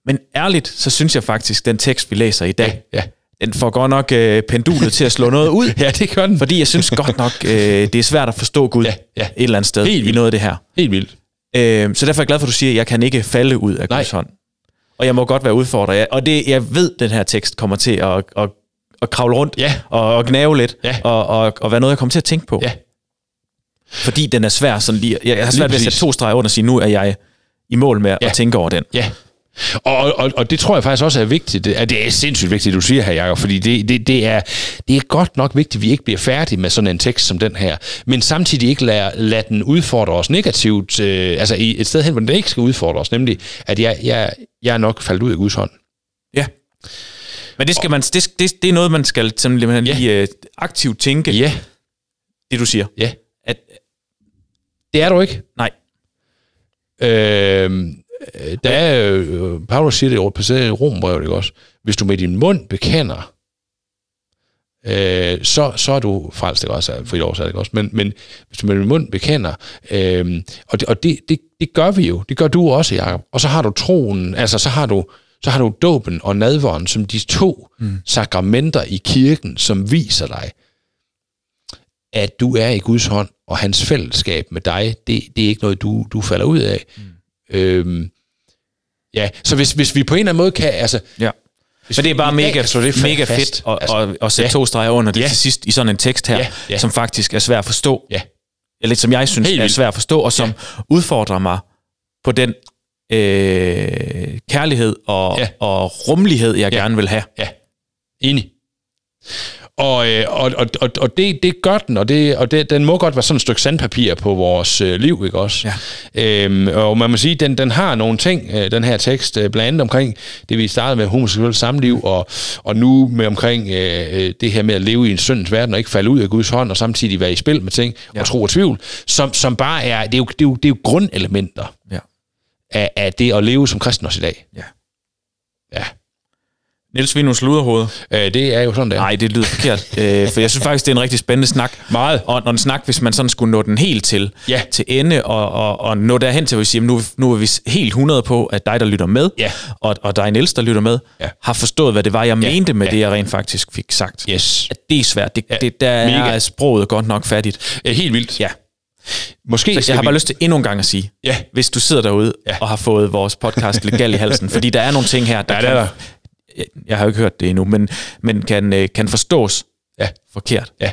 Men ærligt, så synes jeg faktisk, den tekst, vi læser i dag, ja. den får godt nok øh, pendulet til at slå noget ud. Ja, det gør den. Fordi jeg synes godt nok, øh, det er svært at forstå Gud Ja, ja. et eller andet sted Helt i vildt. noget af det her. Helt vildt. Øh, så derfor er jeg glad for, at du siger, at jeg kan ikke falde ud af Nej. Guds hånd. og jeg må godt være udfordret. Og det, jeg ved, den her tekst kommer til at, at, at kravle rundt Ja. og, og gnave lidt, Ja. og, og, og være noget, jeg kommer til at tænke på. Ja. Fordi den er svær sådan lige. Jeg har svært ved at sætte to streger under og sige, nu er jeg i mål med Ja. at tænke over den. Ja. Og, og, og det tror jeg faktisk også er vigtigt. Det er, det er sindssygt vigtigt, du siger her, Jacob, fordi det, det, det, er, det er godt nok vigtigt, at vi ikke bliver færdige med sådan en tekst som den her, men samtidig ikke lader, lader den udfordre os negativt, øh, altså i et sted hen, hvor den ikke skal udfordre os, nemlig at jeg, jeg, jeg er nok faldet ud af Guds hånd. Ja. Men det, skal man, det, det, det er noget, man skal simpelthen lige øh, aktivt tænke, Ja, det du siger. ja. At, Det er du ikke. nej, Øh, der er, øh, Paulus siger det på i Rombrevet, ikke også? Hvis du med din mund bekender, øh, så, så er du frelst, ikke også? Frit oversat, ikke også? Men, men hvis du med din mund bekender, øh, og, det, og det, det, det gør vi jo, det gør du også, Jacob. Og så har du troen, altså så har du, så har du dåben og nadvåren som de to mm. sakramenter i kirken, som viser dig, at du er i Guds hånd, og hans fællesskab med dig, det, det er ikke noget, du, du falder ud af. Mm. Øhm, ja, så hvis, hvis vi på en eller anden måde kan, altså... ja. Men det er bare mega, ja, slå det mega fast. fedt at, Altså, at, at sætte ja. to streger under det Ja. til sidst i sådan en tekst her, Ja, ja. som faktisk er svær at forstå. Ja. Eller som jeg synes Helt er vildt. svær at forstå, og som udfordrer mig på den øh, kærlighed og, Ja. og rummelighed, jeg Ja. gerne vil have. Ja, enig. Og, øh, og, og, og, og det, det gør den, og, det, og det, den må godt være sådan et stykke sandpapir på vores øh, liv, ikke også? Ja. Øhm, og man må sige, den, den har nogle ting, øh, den her tekst, øh, blandt andet omkring det, vi startede med homoseksuelt samliv, og, og nu med omkring øh, det her med at leve i en syndens verden, og ikke falde ud af Guds hånd, og samtidig være i spil med ting. Ja. og tro og tvivl, som, som bare er, det er, jo, det, er jo, det er jo grundelementer Ja. Af, af det at leve som kristen også i dag. Ja. Ja, Niels Vinus Luderhoved. øh, det er jo sådan, der. Nej, det lyder forkert. øh, for jeg synes faktisk, det er en rigtig spændende snak. Meget. Og, og en snak, hvis man sådan skulle nå den helt til, Ja. til ende, og, og, og nå derhen til, at vi siger, nu, nu er vi helt 100 på, at dig, der lytter med, Ja. og, og dig, Niels, der lytter med, Ja. har forstået, hvad det var, jeg Ja. mente med Ja. det, jeg rent faktisk fik sagt. Yes. At det er svært. Det, Ja. det, der Mega. er sproget godt nok fattigt. Ja, helt vildt. Ja. Måske Så jeg har vi... bare lyst til endnu en gang at sige, Ja. hvis du sidder derude Ja. og har fået vores podcast lidt galt i halsen, fordi der er nogle ting her, der, Ja, er kan, der. Jeg, jeg har jo ikke hørt det endnu, men, men kan, øh, kan forstås Ja. forkert. Ja.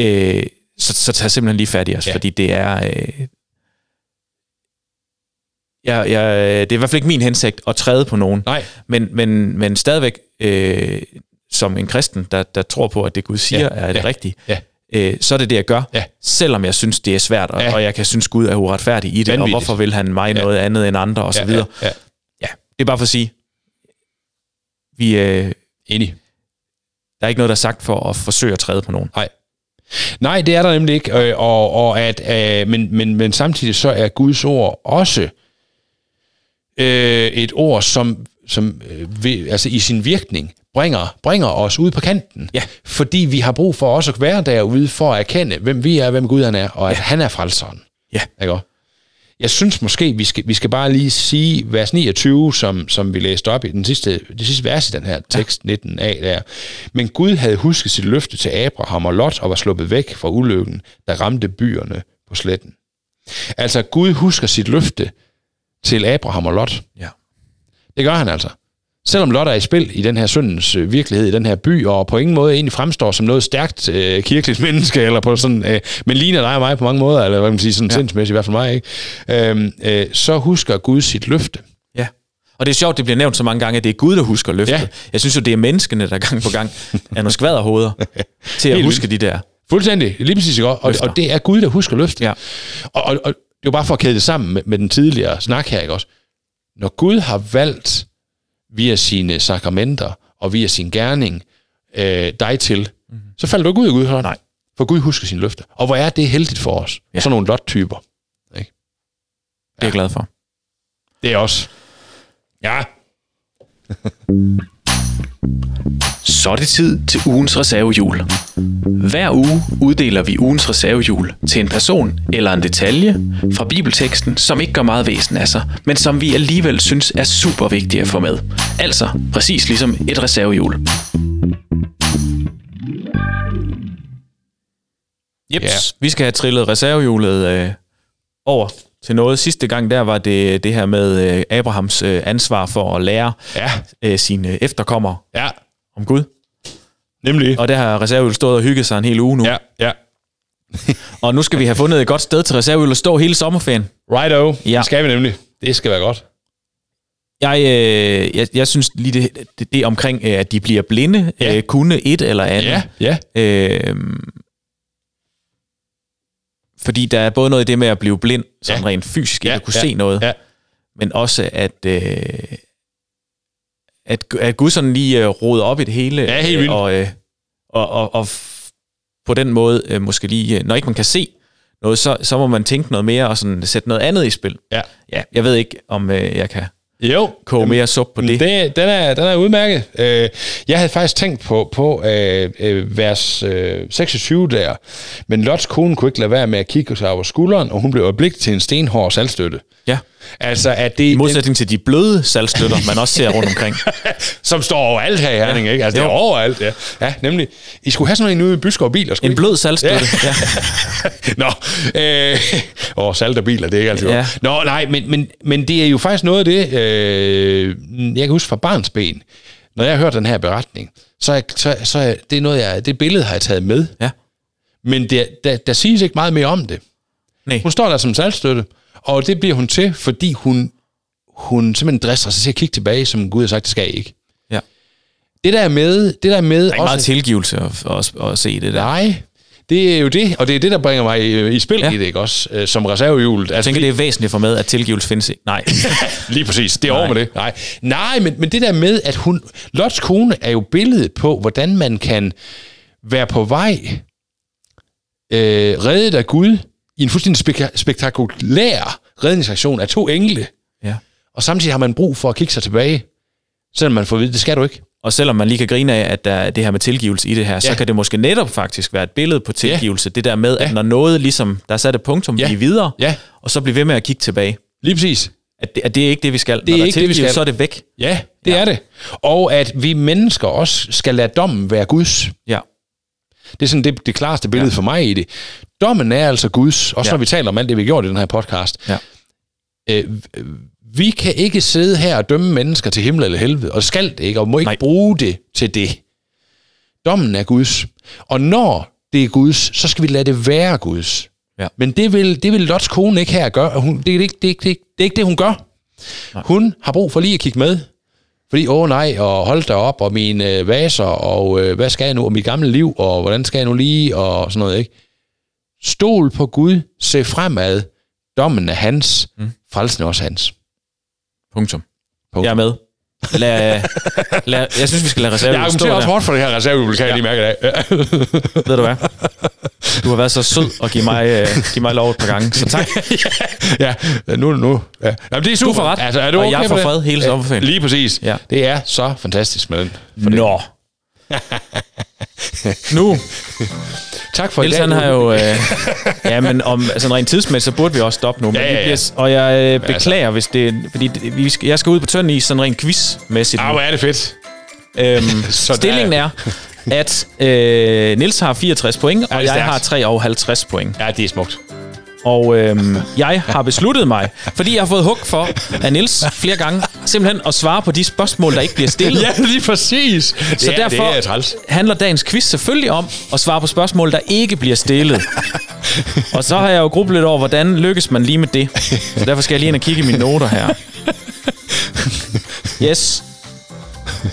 Øh, så, så tag simpelthen lige fat i os, Ja. ja. fordi det er... Øh, jeg, jeg, det er i hvert fald ikke min hensigt at træde på nogen, Nej. men, men, men stadigvæk øh, som en kristen, der, der tror på, at det Gud siger, Ja. ja. er det Ja. rigtige, Ja. Øh, så er det det, jeg gør. Ja. Selvom jeg synes, det er svært, og, Ja. og jeg kan synes, Gud er uretfærdig i det, Vanvittigt. og hvorfor vil han mig Ja. noget andet end andre, og så videre. Ja, ja. Ja, det er bare for at sige, vi, øh, Enig. der er ikke noget, der er sagt for at forsøge at træde på nogen. Nej. Nej, det er der nemlig ikke. Øh, Og, og at, øh, men, men, men samtidig så er Guds ord også øh, et ord, som, som øh, ved, altså i sin virkning bringer, bringer os ud på kanten. Ja. Fordi vi har brug for også at være derude for at erkende, hvem vi er, hvem Gud han er, og at ja. han er frelseren. Ja. Ikke også? Jeg synes måske, vi skal, vi skal bare lige sige vers 29, som, som vi læste op i den sidste, det sidste vers i den her tekst, ja. 19a der. Men Gud havde husket sit løfte til Abraham og Lot og var sluppet væk fra ulykken, der ramte byerne på sletten. Altså, Gud husker sit løfte til Abraham og Lot. Ja. Det gør han altså. Selvom Lot er i spil i den her syndens øh, virkelighed, i den her by, og på ingen måde egentlig fremstår som noget stærkt øh, kirkeligt menneske, eller på sådan, øh, men ligner dig og mig på mange måder, eller hvad man siger, sådan ja. sindsmæssigt i hvert fald mig, ikke? Øhm, øh, så husker Gud sit løfte. Ja. Og det er sjovt, det bliver nævnt så mange gange, at det er Gud, der husker løftet. Ja. Jeg synes jo, det er menneskene, der gang på gang er nogle skvaderhoveder til at Helt huske de der. Fuldstændig, lige præcis, ikke? Og, Løfter. og det er Gud, der husker løftet. Ja. Og, og, og det er jo bare for at kæde det sammen med, med den tidligere snak her, ikke også? Når Gud har valgt via sine sakramenter og via sin gerning øh, dig til, mm-hmm. så falder du ikke ud af Gud hånd. Nej. For Gud husker sin løfte. Og hvor er det heldigt for os? Ja. Ja. Sådan nogle lot-typer. Ikke? Det er jeg glad for. Det er også. Ja. Så er det tid til ugens reservehjul. Hver uge uddeler vi ugens reservehjul til en person eller en detalje fra bibelteksten, som ikke gør meget væsen af sig, men som vi alligevel synes er super vigtige at få med. Altså præcis ligesom et reservehjul. Jeps, Ja. vi skal have trillet reservehjulet øh, over til noget. Sidste gang der var det det her med øh, Abrahams øh, ansvar for at lære Ja, øh, sine efterkommere ja. om Gud. Nemlig. Og der har reserveøl stået og hygget sig en hel uge nu. Ja, ja. Og nu skal vi have fundet et godt sted til reserveøl at stå hele sommerferien. Righto. Ja. Det skal vi nemlig. Det skal være godt. Jeg, øh, jeg, jeg synes lige det, det, det omkring, øh, at de bliver blinde, Ja. øh, kunne et eller andet. Ja, ja. Øh, fordi der er både noget i det med at blive blind, sådan Ja. rent fysisk, Ja, at kunne ja, se noget, ja. men også at, øh, at, at Gud sådan lige øh, roder op i det hele, Ja, helt vildt. og, øh, og, og, og på den måde øh, måske lige, øh, når ikke man kan se noget, så, så må man tænke noget mere og sådan sætte noget andet i spil. Ja. Ja, jeg ved ikke, om øh, jeg kan Jo. koge mere sup på det. det den, er, den er udmærket. Øh, jeg havde faktisk tænkt på, på øh, øh, vers øh, 26 der, men Lots kone kunne ikke lade være med at kigge sig over skulderen, og hun blev øjeblik til en stenhård salgstøtte. Ja. Altså, at det, I modsætning til de bløde salgstøtter, man også ser rundt omkring. som står overalt her i Herning, ja. ikke? Altså, det er Jo. overalt, ja. Ja, nemlig. I skulle have sådan en ude i Byskov Biler, skulle En I? blød salgstøtte. Ja. Nå, øh, åh, salt og biler, det er ikke altid Ja. ja. Nå, nej, men, men, men det er jo faktisk noget af det, øh, jeg kan huske fra barns ben, når jeg har hørt den her beretning, så er, så, så er det noget, jeg, det billede har jeg taget med, ja. men det, der, der siges ikke meget mere om det. Nej. Hun står der som salgstøtte, og det bliver hun til, fordi hun, hun simpelthen drisser sig til at kigge tilbage, som Gud har sagt, det skal jeg ikke. Ja. Det der med, det der med Der er ikke meget tilgivelse at, at, at se det der. Nej, det er jo det, og det er det, der bringer mig i, i spil Ja. i det, ikke også? Øh, Som reservehjul. Jeg tænker, det er væsentligt for med, at tilgivelse findes ikke. Nej. Lige præcis, det er Nej. over med det. Nej, Nej men, men det der med, at hun... Lots kone er jo billedet på, hvordan man kan være på vej, øh, reddet af Gud, i en fuldstændig spek- spektakulær redningsaktion af to engle, Ja. og samtidig har man brug for at kigge sig tilbage, selvom man får at vide, det skal du ikke. Og selvom man lige kan grine af, at der er det her med tilgivelse i det her, ja. så Ja. kan det måske netop faktisk være et billede på tilgivelse. Det der med, at Ja. når noget ligesom, der er sat et punktum, Ja. vi er videre, Ja, og så blive ved med at kigge tilbage. lige præcis. At det, at det er ikke det, vi skal. er når der ikke det, vi tilgivelse, skal. Så er det væk. Ja, det Ja. ja. er det. Og at vi mennesker også skal lade dommen være Guds. Ja. Det er sådan det, det klareste billede ja. for mig i det. Dommen er altså Guds, også Ja. når vi taler om alt det, vi har gjort i den her podcast. Ja. Øh, vi kan ikke sidde her og dømme mennesker til himmel eller helvede, og skal det ikke, og må ikke. Nej. bruge det til det. Dommen er Guds. Og når det er Guds, så skal vi lade det være Guds. Ja. Men det vil, det vil Lots kone ikke her gøre. Hun, det, er ikke, det, er ikke, det, er ikke, det er ikke det, hun gør. Nej. Hun har brug for lige at kigge med. Fordi, åh nej, og hold da op, og mine øh, vaser, og øh, hvad skal jeg nu, og mit gamle liv, og hvordan skal jeg nu lige, og sådan noget, ikke? Stol på Gud, se fremad, dommen er hans, mm. frelsen er også hans. Punktum. Punktum. Jeg er med. Lad, lad, jeg synes, vi skal lade Jeg reserve stå argumenterer også der. hårdt for det her reservehjul, kan ja. jeg lige mærke i dag. Ja. Ved du hvad? Du har været så sød at give mig, øh, give mig lov et par gange, så tak. ja, nu, nu. Ja. Jamen, det er super. Du får ret, Altså, er du og okay jeg for får fred hele Ja, sommerferien. Lige præcis. Ja. Det er så fantastisk med den. Nå. nu, Tak for Niels i dag. han har jo... Øh, ja, men om, sådan rent tidsmæssigt, så burde vi også stoppe nu. Men Ja, ja, ja. bliver, og jeg øh, beklager, hvis det... Fordi det- vi skal, jeg skal ud på tynd is, sådan rent quizmæssigt. Ah, hvor er det fedt. Øhm, Så stillingen er, at øh, Nils har 64 point, og jeg har 53 point. Ja, det er smukt. Og øhm, jeg har besluttet mig, fordi jeg har fået hug for af Nils flere gange, simpelthen at svare på de spørgsmål, der ikke bliver stillet. Ja, lige præcis. Det Så er, derfor det er træls. handler dagens quiz selvfølgelig om at svare på spørgsmål, der ikke bliver stillet. og så har jeg jo grublet over, hvordan lykkes man lige med det. Så derfor skal jeg lige ind og kigge i mine noter her. Yes.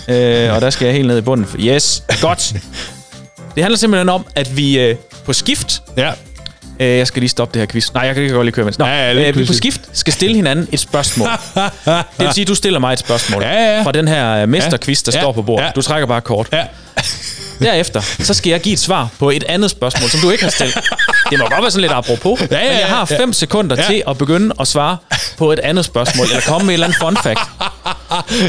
Øh, og der skal jeg helt ned i bunden. Yes. Godt. Det handler simpelthen om, at vi øh, på skift Ja. Øh, jeg skal lige stoppe det her quiz. Nej, jeg kan ikke godt lige køre mens. Nå, Ja, ja, øh, vi på skift skal stille hinanden et spørgsmål. det vil sige, du stiller mig et spørgsmål. Ja, ja. Fra den her øh, mesterquiz, der Ja. står på bordet. Ja. Du trækker bare kort. Ja. Derefter, så skal jeg give et svar på et andet spørgsmål, som du ikke har stillet. Det må godt være sådan lidt apropos, Ja, ja, men jeg har ja. 5 sekunder Ja. til at begynde at svare på et andet spørgsmål, eller komme med et eller andet fun fact.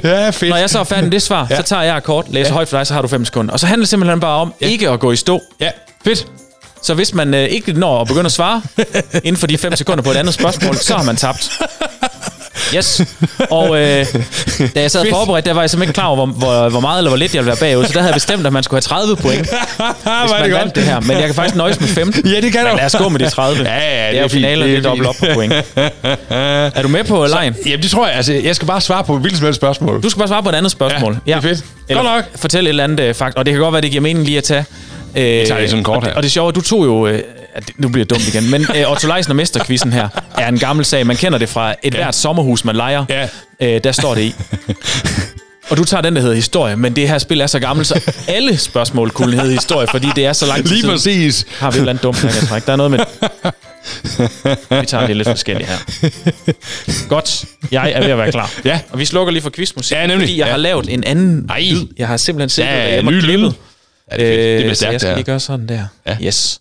Ja, fedt. Når jeg så er færdig med det svar, så tager jeg et kort, læser højt for dig, så har du 5 sekunder. Og så handler det simpelthen bare om ikke at gå i stå. Ja, fedt. Så hvis man øh, ikke når at begynde at svare inden for de 5 sekunder på et andet spørgsmål, så har man tabt. Yes. Og øh, da jeg sad forberedt, der var jeg simpelthen ikke klar over, hvor, hvor, hvor meget eller hvor lidt jeg ville være bagud. Så der havde jeg bestemt, at man skulle have 30 point, hvis man vandt det her. Men jeg kan faktisk nøjes med 15. Ja, det kan Men du. lad os gå med de 30. Ja, ja, det det er er jo finalen, og Det det er er dobbelt op på point. Er du med på lejen? Jamen, det tror jeg. Altså, jeg skal bare svare på hvilket som helst spørgsmål. Du skal bare svare på et andet spørgsmål. Ja, det er fedt. Eller Godt nok. Fortæl et eller andet øh, fakt. Og det kan godt være, det giver mening lige at tage. Øh, tager det sådan kort og, her. det- og det sjove, er, du tog jo... Øh, det- nu bliver jeg dumt igen. Men øh, Otto Leisen og Mesterquizzen her er en gammel sag. Man kender det fra et hvert sommerhus, man leger. Ja. Øh, der står det i. Og du tager den, der hedder historie, men det her spil er så gammelt, så alle spørgsmål kunne hedde historie, fordi det er så lang tid Lige siden. præcis. Har vi et eller andet dumt, jeg kan trække. Der er noget med... Vi tager det lidt forskelligt her. Godt. Jeg er ved at være klar. Ja. Og vi slukker lige for quizmusik, Ja, nemlig. fordi jeg Ja. har lavet en anden Ej. lyd. Jeg har simpelthen set Ja, det ja, derhjemme og klippet. Ja, det er fedt. Det Øh, bliver stærkt, jeg skal lige gøre sådan der. Ja. Yes.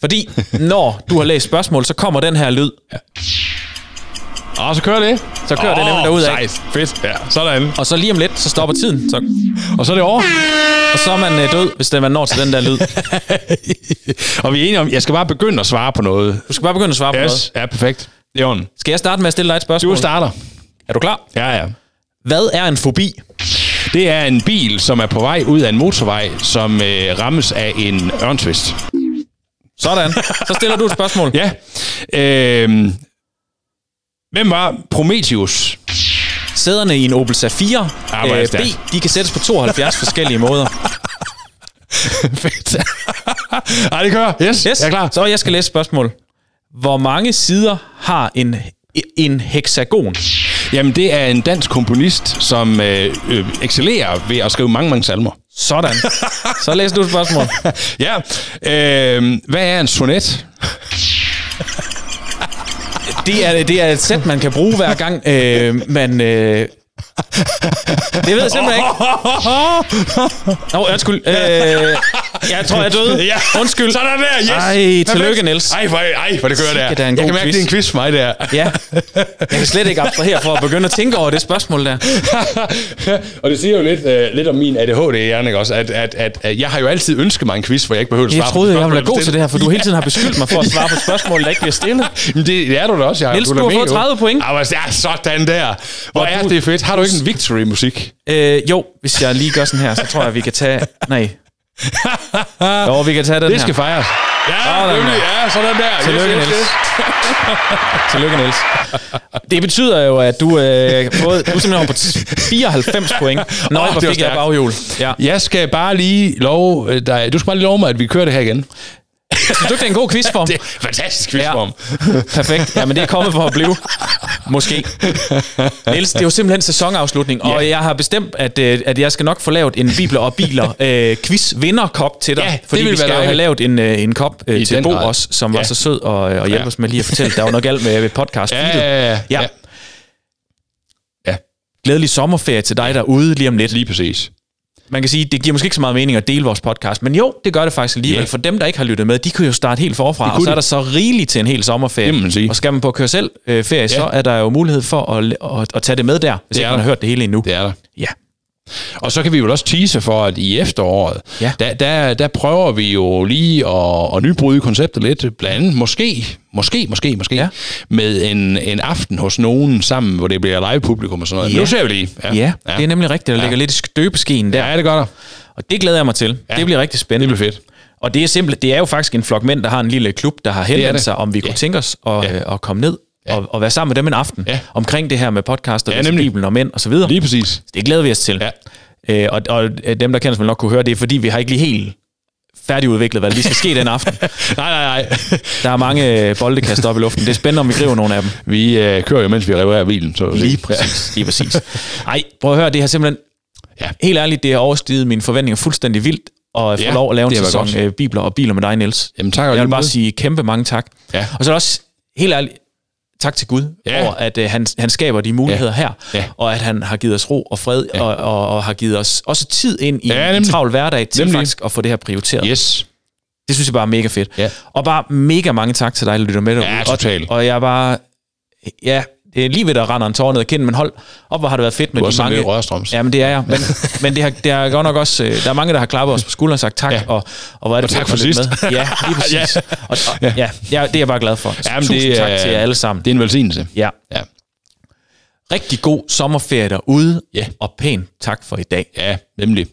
Fordi når du har læst spørgsmål, så kommer den her lyd. Og så kører det. Så kører det nemlig derudad. Sejt. Fedt. Ja, sådan. Og så lige om lidt, så stopper tiden. Så, Og så er det over. og så er man øh, død, hvis det, man når til den der lyd. Og vi er enige om, jeg skal bare begynde at svare på noget. Du skal bare begynde at svare på noget. Yes. Ja, perfekt. Det er orden. Skal jeg starte med at stille dig et spørgsmål? Du starter. Er du klar? Ja, ja. Hvad er en fobi? Det er en bil, som er på vej ud af en motorvej, som øh, rammes af en ørntvist. Sådan. Så stiller du et spørgsmål. Ja. Øh, hvem var Prometheus? Sæderne i en Opel Zafira Ah, øh, B, de kan sættes på 72 forskellige måder. Fedt. Ej, det kører. Yes, Yes, jeg er klar. så jeg skal læse spørgsmål. Hvor mange sider har en, en hexagon? Jamen, det er en dansk komponist, som øh, øh, excellerer ved at skrive mange, mange salmer. Sådan. Så læser du et spørgsmål. Ja. Øh, hvad er en sonet? Det er, det er et sæt, man kan bruge hver gang, øh, man... Øh, det ved jeg simpelthen ikke. Nå, undskyld. Øh, jeg tror, jeg er død. Ja. Undskyld. Sådan der, yes. Ej, tillykke, Niels. Ej, hvor, ej, hvor det kører der. Sikke da en jeg kan mærke, quiz. det er en quiz for mig, der. Ja. Jeg kan slet ikke abstrahere for at begynde at tænke over det spørgsmål der. og det siger jo lidt, øh, lidt om min ADHD-hjerne, ikke også? At, at, at, at, jeg har jo altid ønsket mig en quiz, hvor jeg ikke behøver at svare Jeg troede, på jeg ville være god til det her, for du hele tiden har beskyldt mig for at svare på spørgsmål, der ikke bliver stillet. Men det, det er du da også, jeg Niels, er du har fået med, jo. 30 point. Ja, sådan der. Hvor er du- det fedt. Har du ikke en victory-musik? Øh, jo, hvis jeg lige gør sådan her, så tror jeg, vi kan tage... Nej. Jo, vi kan tage den Det skal her. fejres. Ja, Sådan nemlig. der. Ja, sådan der. Tillykke, yes, yes, Niels. Tillykke, Niels. Det betyder jo, at du, øh, fået, du simpelthen over på 94 point. Nå, Åh, hvor fik jeg baghjul. Ja. Jeg skal bare lige love øh, dig, du skal bare lige love mig, at vi kører det her igen. Synes du det er en god quizform? Det er fantastisk quizform. Perfekt. Ja, men det er kommet for at blive. Måske. Niels, det er jo simpelthen sæsonafslutning, og Ja. jeg har bestemt, at, øh, at jeg skal nok få lavet en Bibler og Biler øh, quiz vinderkop til dig. Ja, det fordi ville vi skal jo have lavet en, øh, en kop øh, til Bo grad. også, som var Ja. så sød og, og hjælpe Ja. os med lige at fortælle. Der var noget galt med, podcast. Ja, ja, ja. ja. ja. Ja, Glædelig sommerferie til dig derude lige om lidt. lige præcis. Man kan sige, det giver måske ikke så meget mening at dele vores podcast, men jo, det gør det faktisk alligevel. Ja. For dem, der ikke har lyttet med, de kunne jo starte helt forfra, og så er de. der så rigeligt til en hel sommerferie. Det man sige. Og skal man på køre selv øh, ferie, så er der jo mulighed for at, at, at tage det med der, hvis Det ikke man har hørt det hele endnu. Det er der. Ja. Og så kan vi jo også tease for, at i efteråret, Ja. der, der, der prøver vi jo lige at, at nybryde konceptet lidt. Blandt andet måske, måske, måske, måske, Ja. ja. med en, en aften hos nogen sammen, hvor det bliver live-publikum og sådan noget. Ja. Nu ser vi lige. Ja, ja, det er nemlig rigtigt. Der Ja. ligger lidt i støbeskeen der. Ja, det gør der. Og det glæder jeg mig til. Ja. Det bliver rigtig Det spændende. bliver fedt. Og det er simpelt, det er jo faktisk en flok mænd, der har en lille klub, der har henvendt det. sig, om vi kunne Ja. tænke os at, Ja. øh, at komme ned og, og være sammen med dem en aften Ja. omkring det her med podcast og Ja. Bibelen og mænd og så videre. Lige præcis. Det glæder vi os til. Ja. Øh, og, og øh, dem, der kender os, vil nok kunne høre, det er fordi, vi har ikke lige helt færdigudviklet, hvad der lige skal ske den aften. Nej, nej, nej. Der er mange øh, bolde kastet op i luften. Det er spændende, om vi griber nogle af dem. Vi øh, kører jo, mens vi reparerer bilen. Så Lige præcis. Lige præcis. Ej, prøv at høre, det har simpelthen... Ja. Helt ærligt, det har overstiget mine forventninger fuldstændig vildt, og få Ja, lov at lave en sæson godt. øh, bibler og biler med dig, Niels. Jamen, tak. og Jeg vil bare sige kæmpe mange tak. Ja. Og så er det også helt ærligt, tak til Gud Ja. over, at øh, han, han skaber de muligheder her, Ja. og at han har givet os ro og fred, Ja. og, og, og har givet os også tid ind i Ja, en travl hverdag til Nemlig. faktisk at få det her prioriteret. Yes. Det synes jeg bare er mega fedt. Ja. Og bare mega mange tak til dig, der lytter med derude. Ja, totalt. Og, og jeg er bare... Ja, det er lige ved, der render en tårer ned ad kinden, men hold op, hvor har det været fedt med Du er de mange... lidt rørstrøms. Ja, men det er jeg. Men, men det, har, det har godt nok også... øh, Der er mange, der har klappet os på skulderen og sagt tak, Ja. og, og hvor er det Og tak for sidst. Med. Ja, lige præcis. Ja. Og, og, ja, ja, det er jeg bare glad for. Jamen, Tusind det, tak til jer alle sammen. Det er en velsignelse. Ja. Ja. Rigtig god sommerferie derude, Ja. og pænt tak for i dag. Ja, nemlig.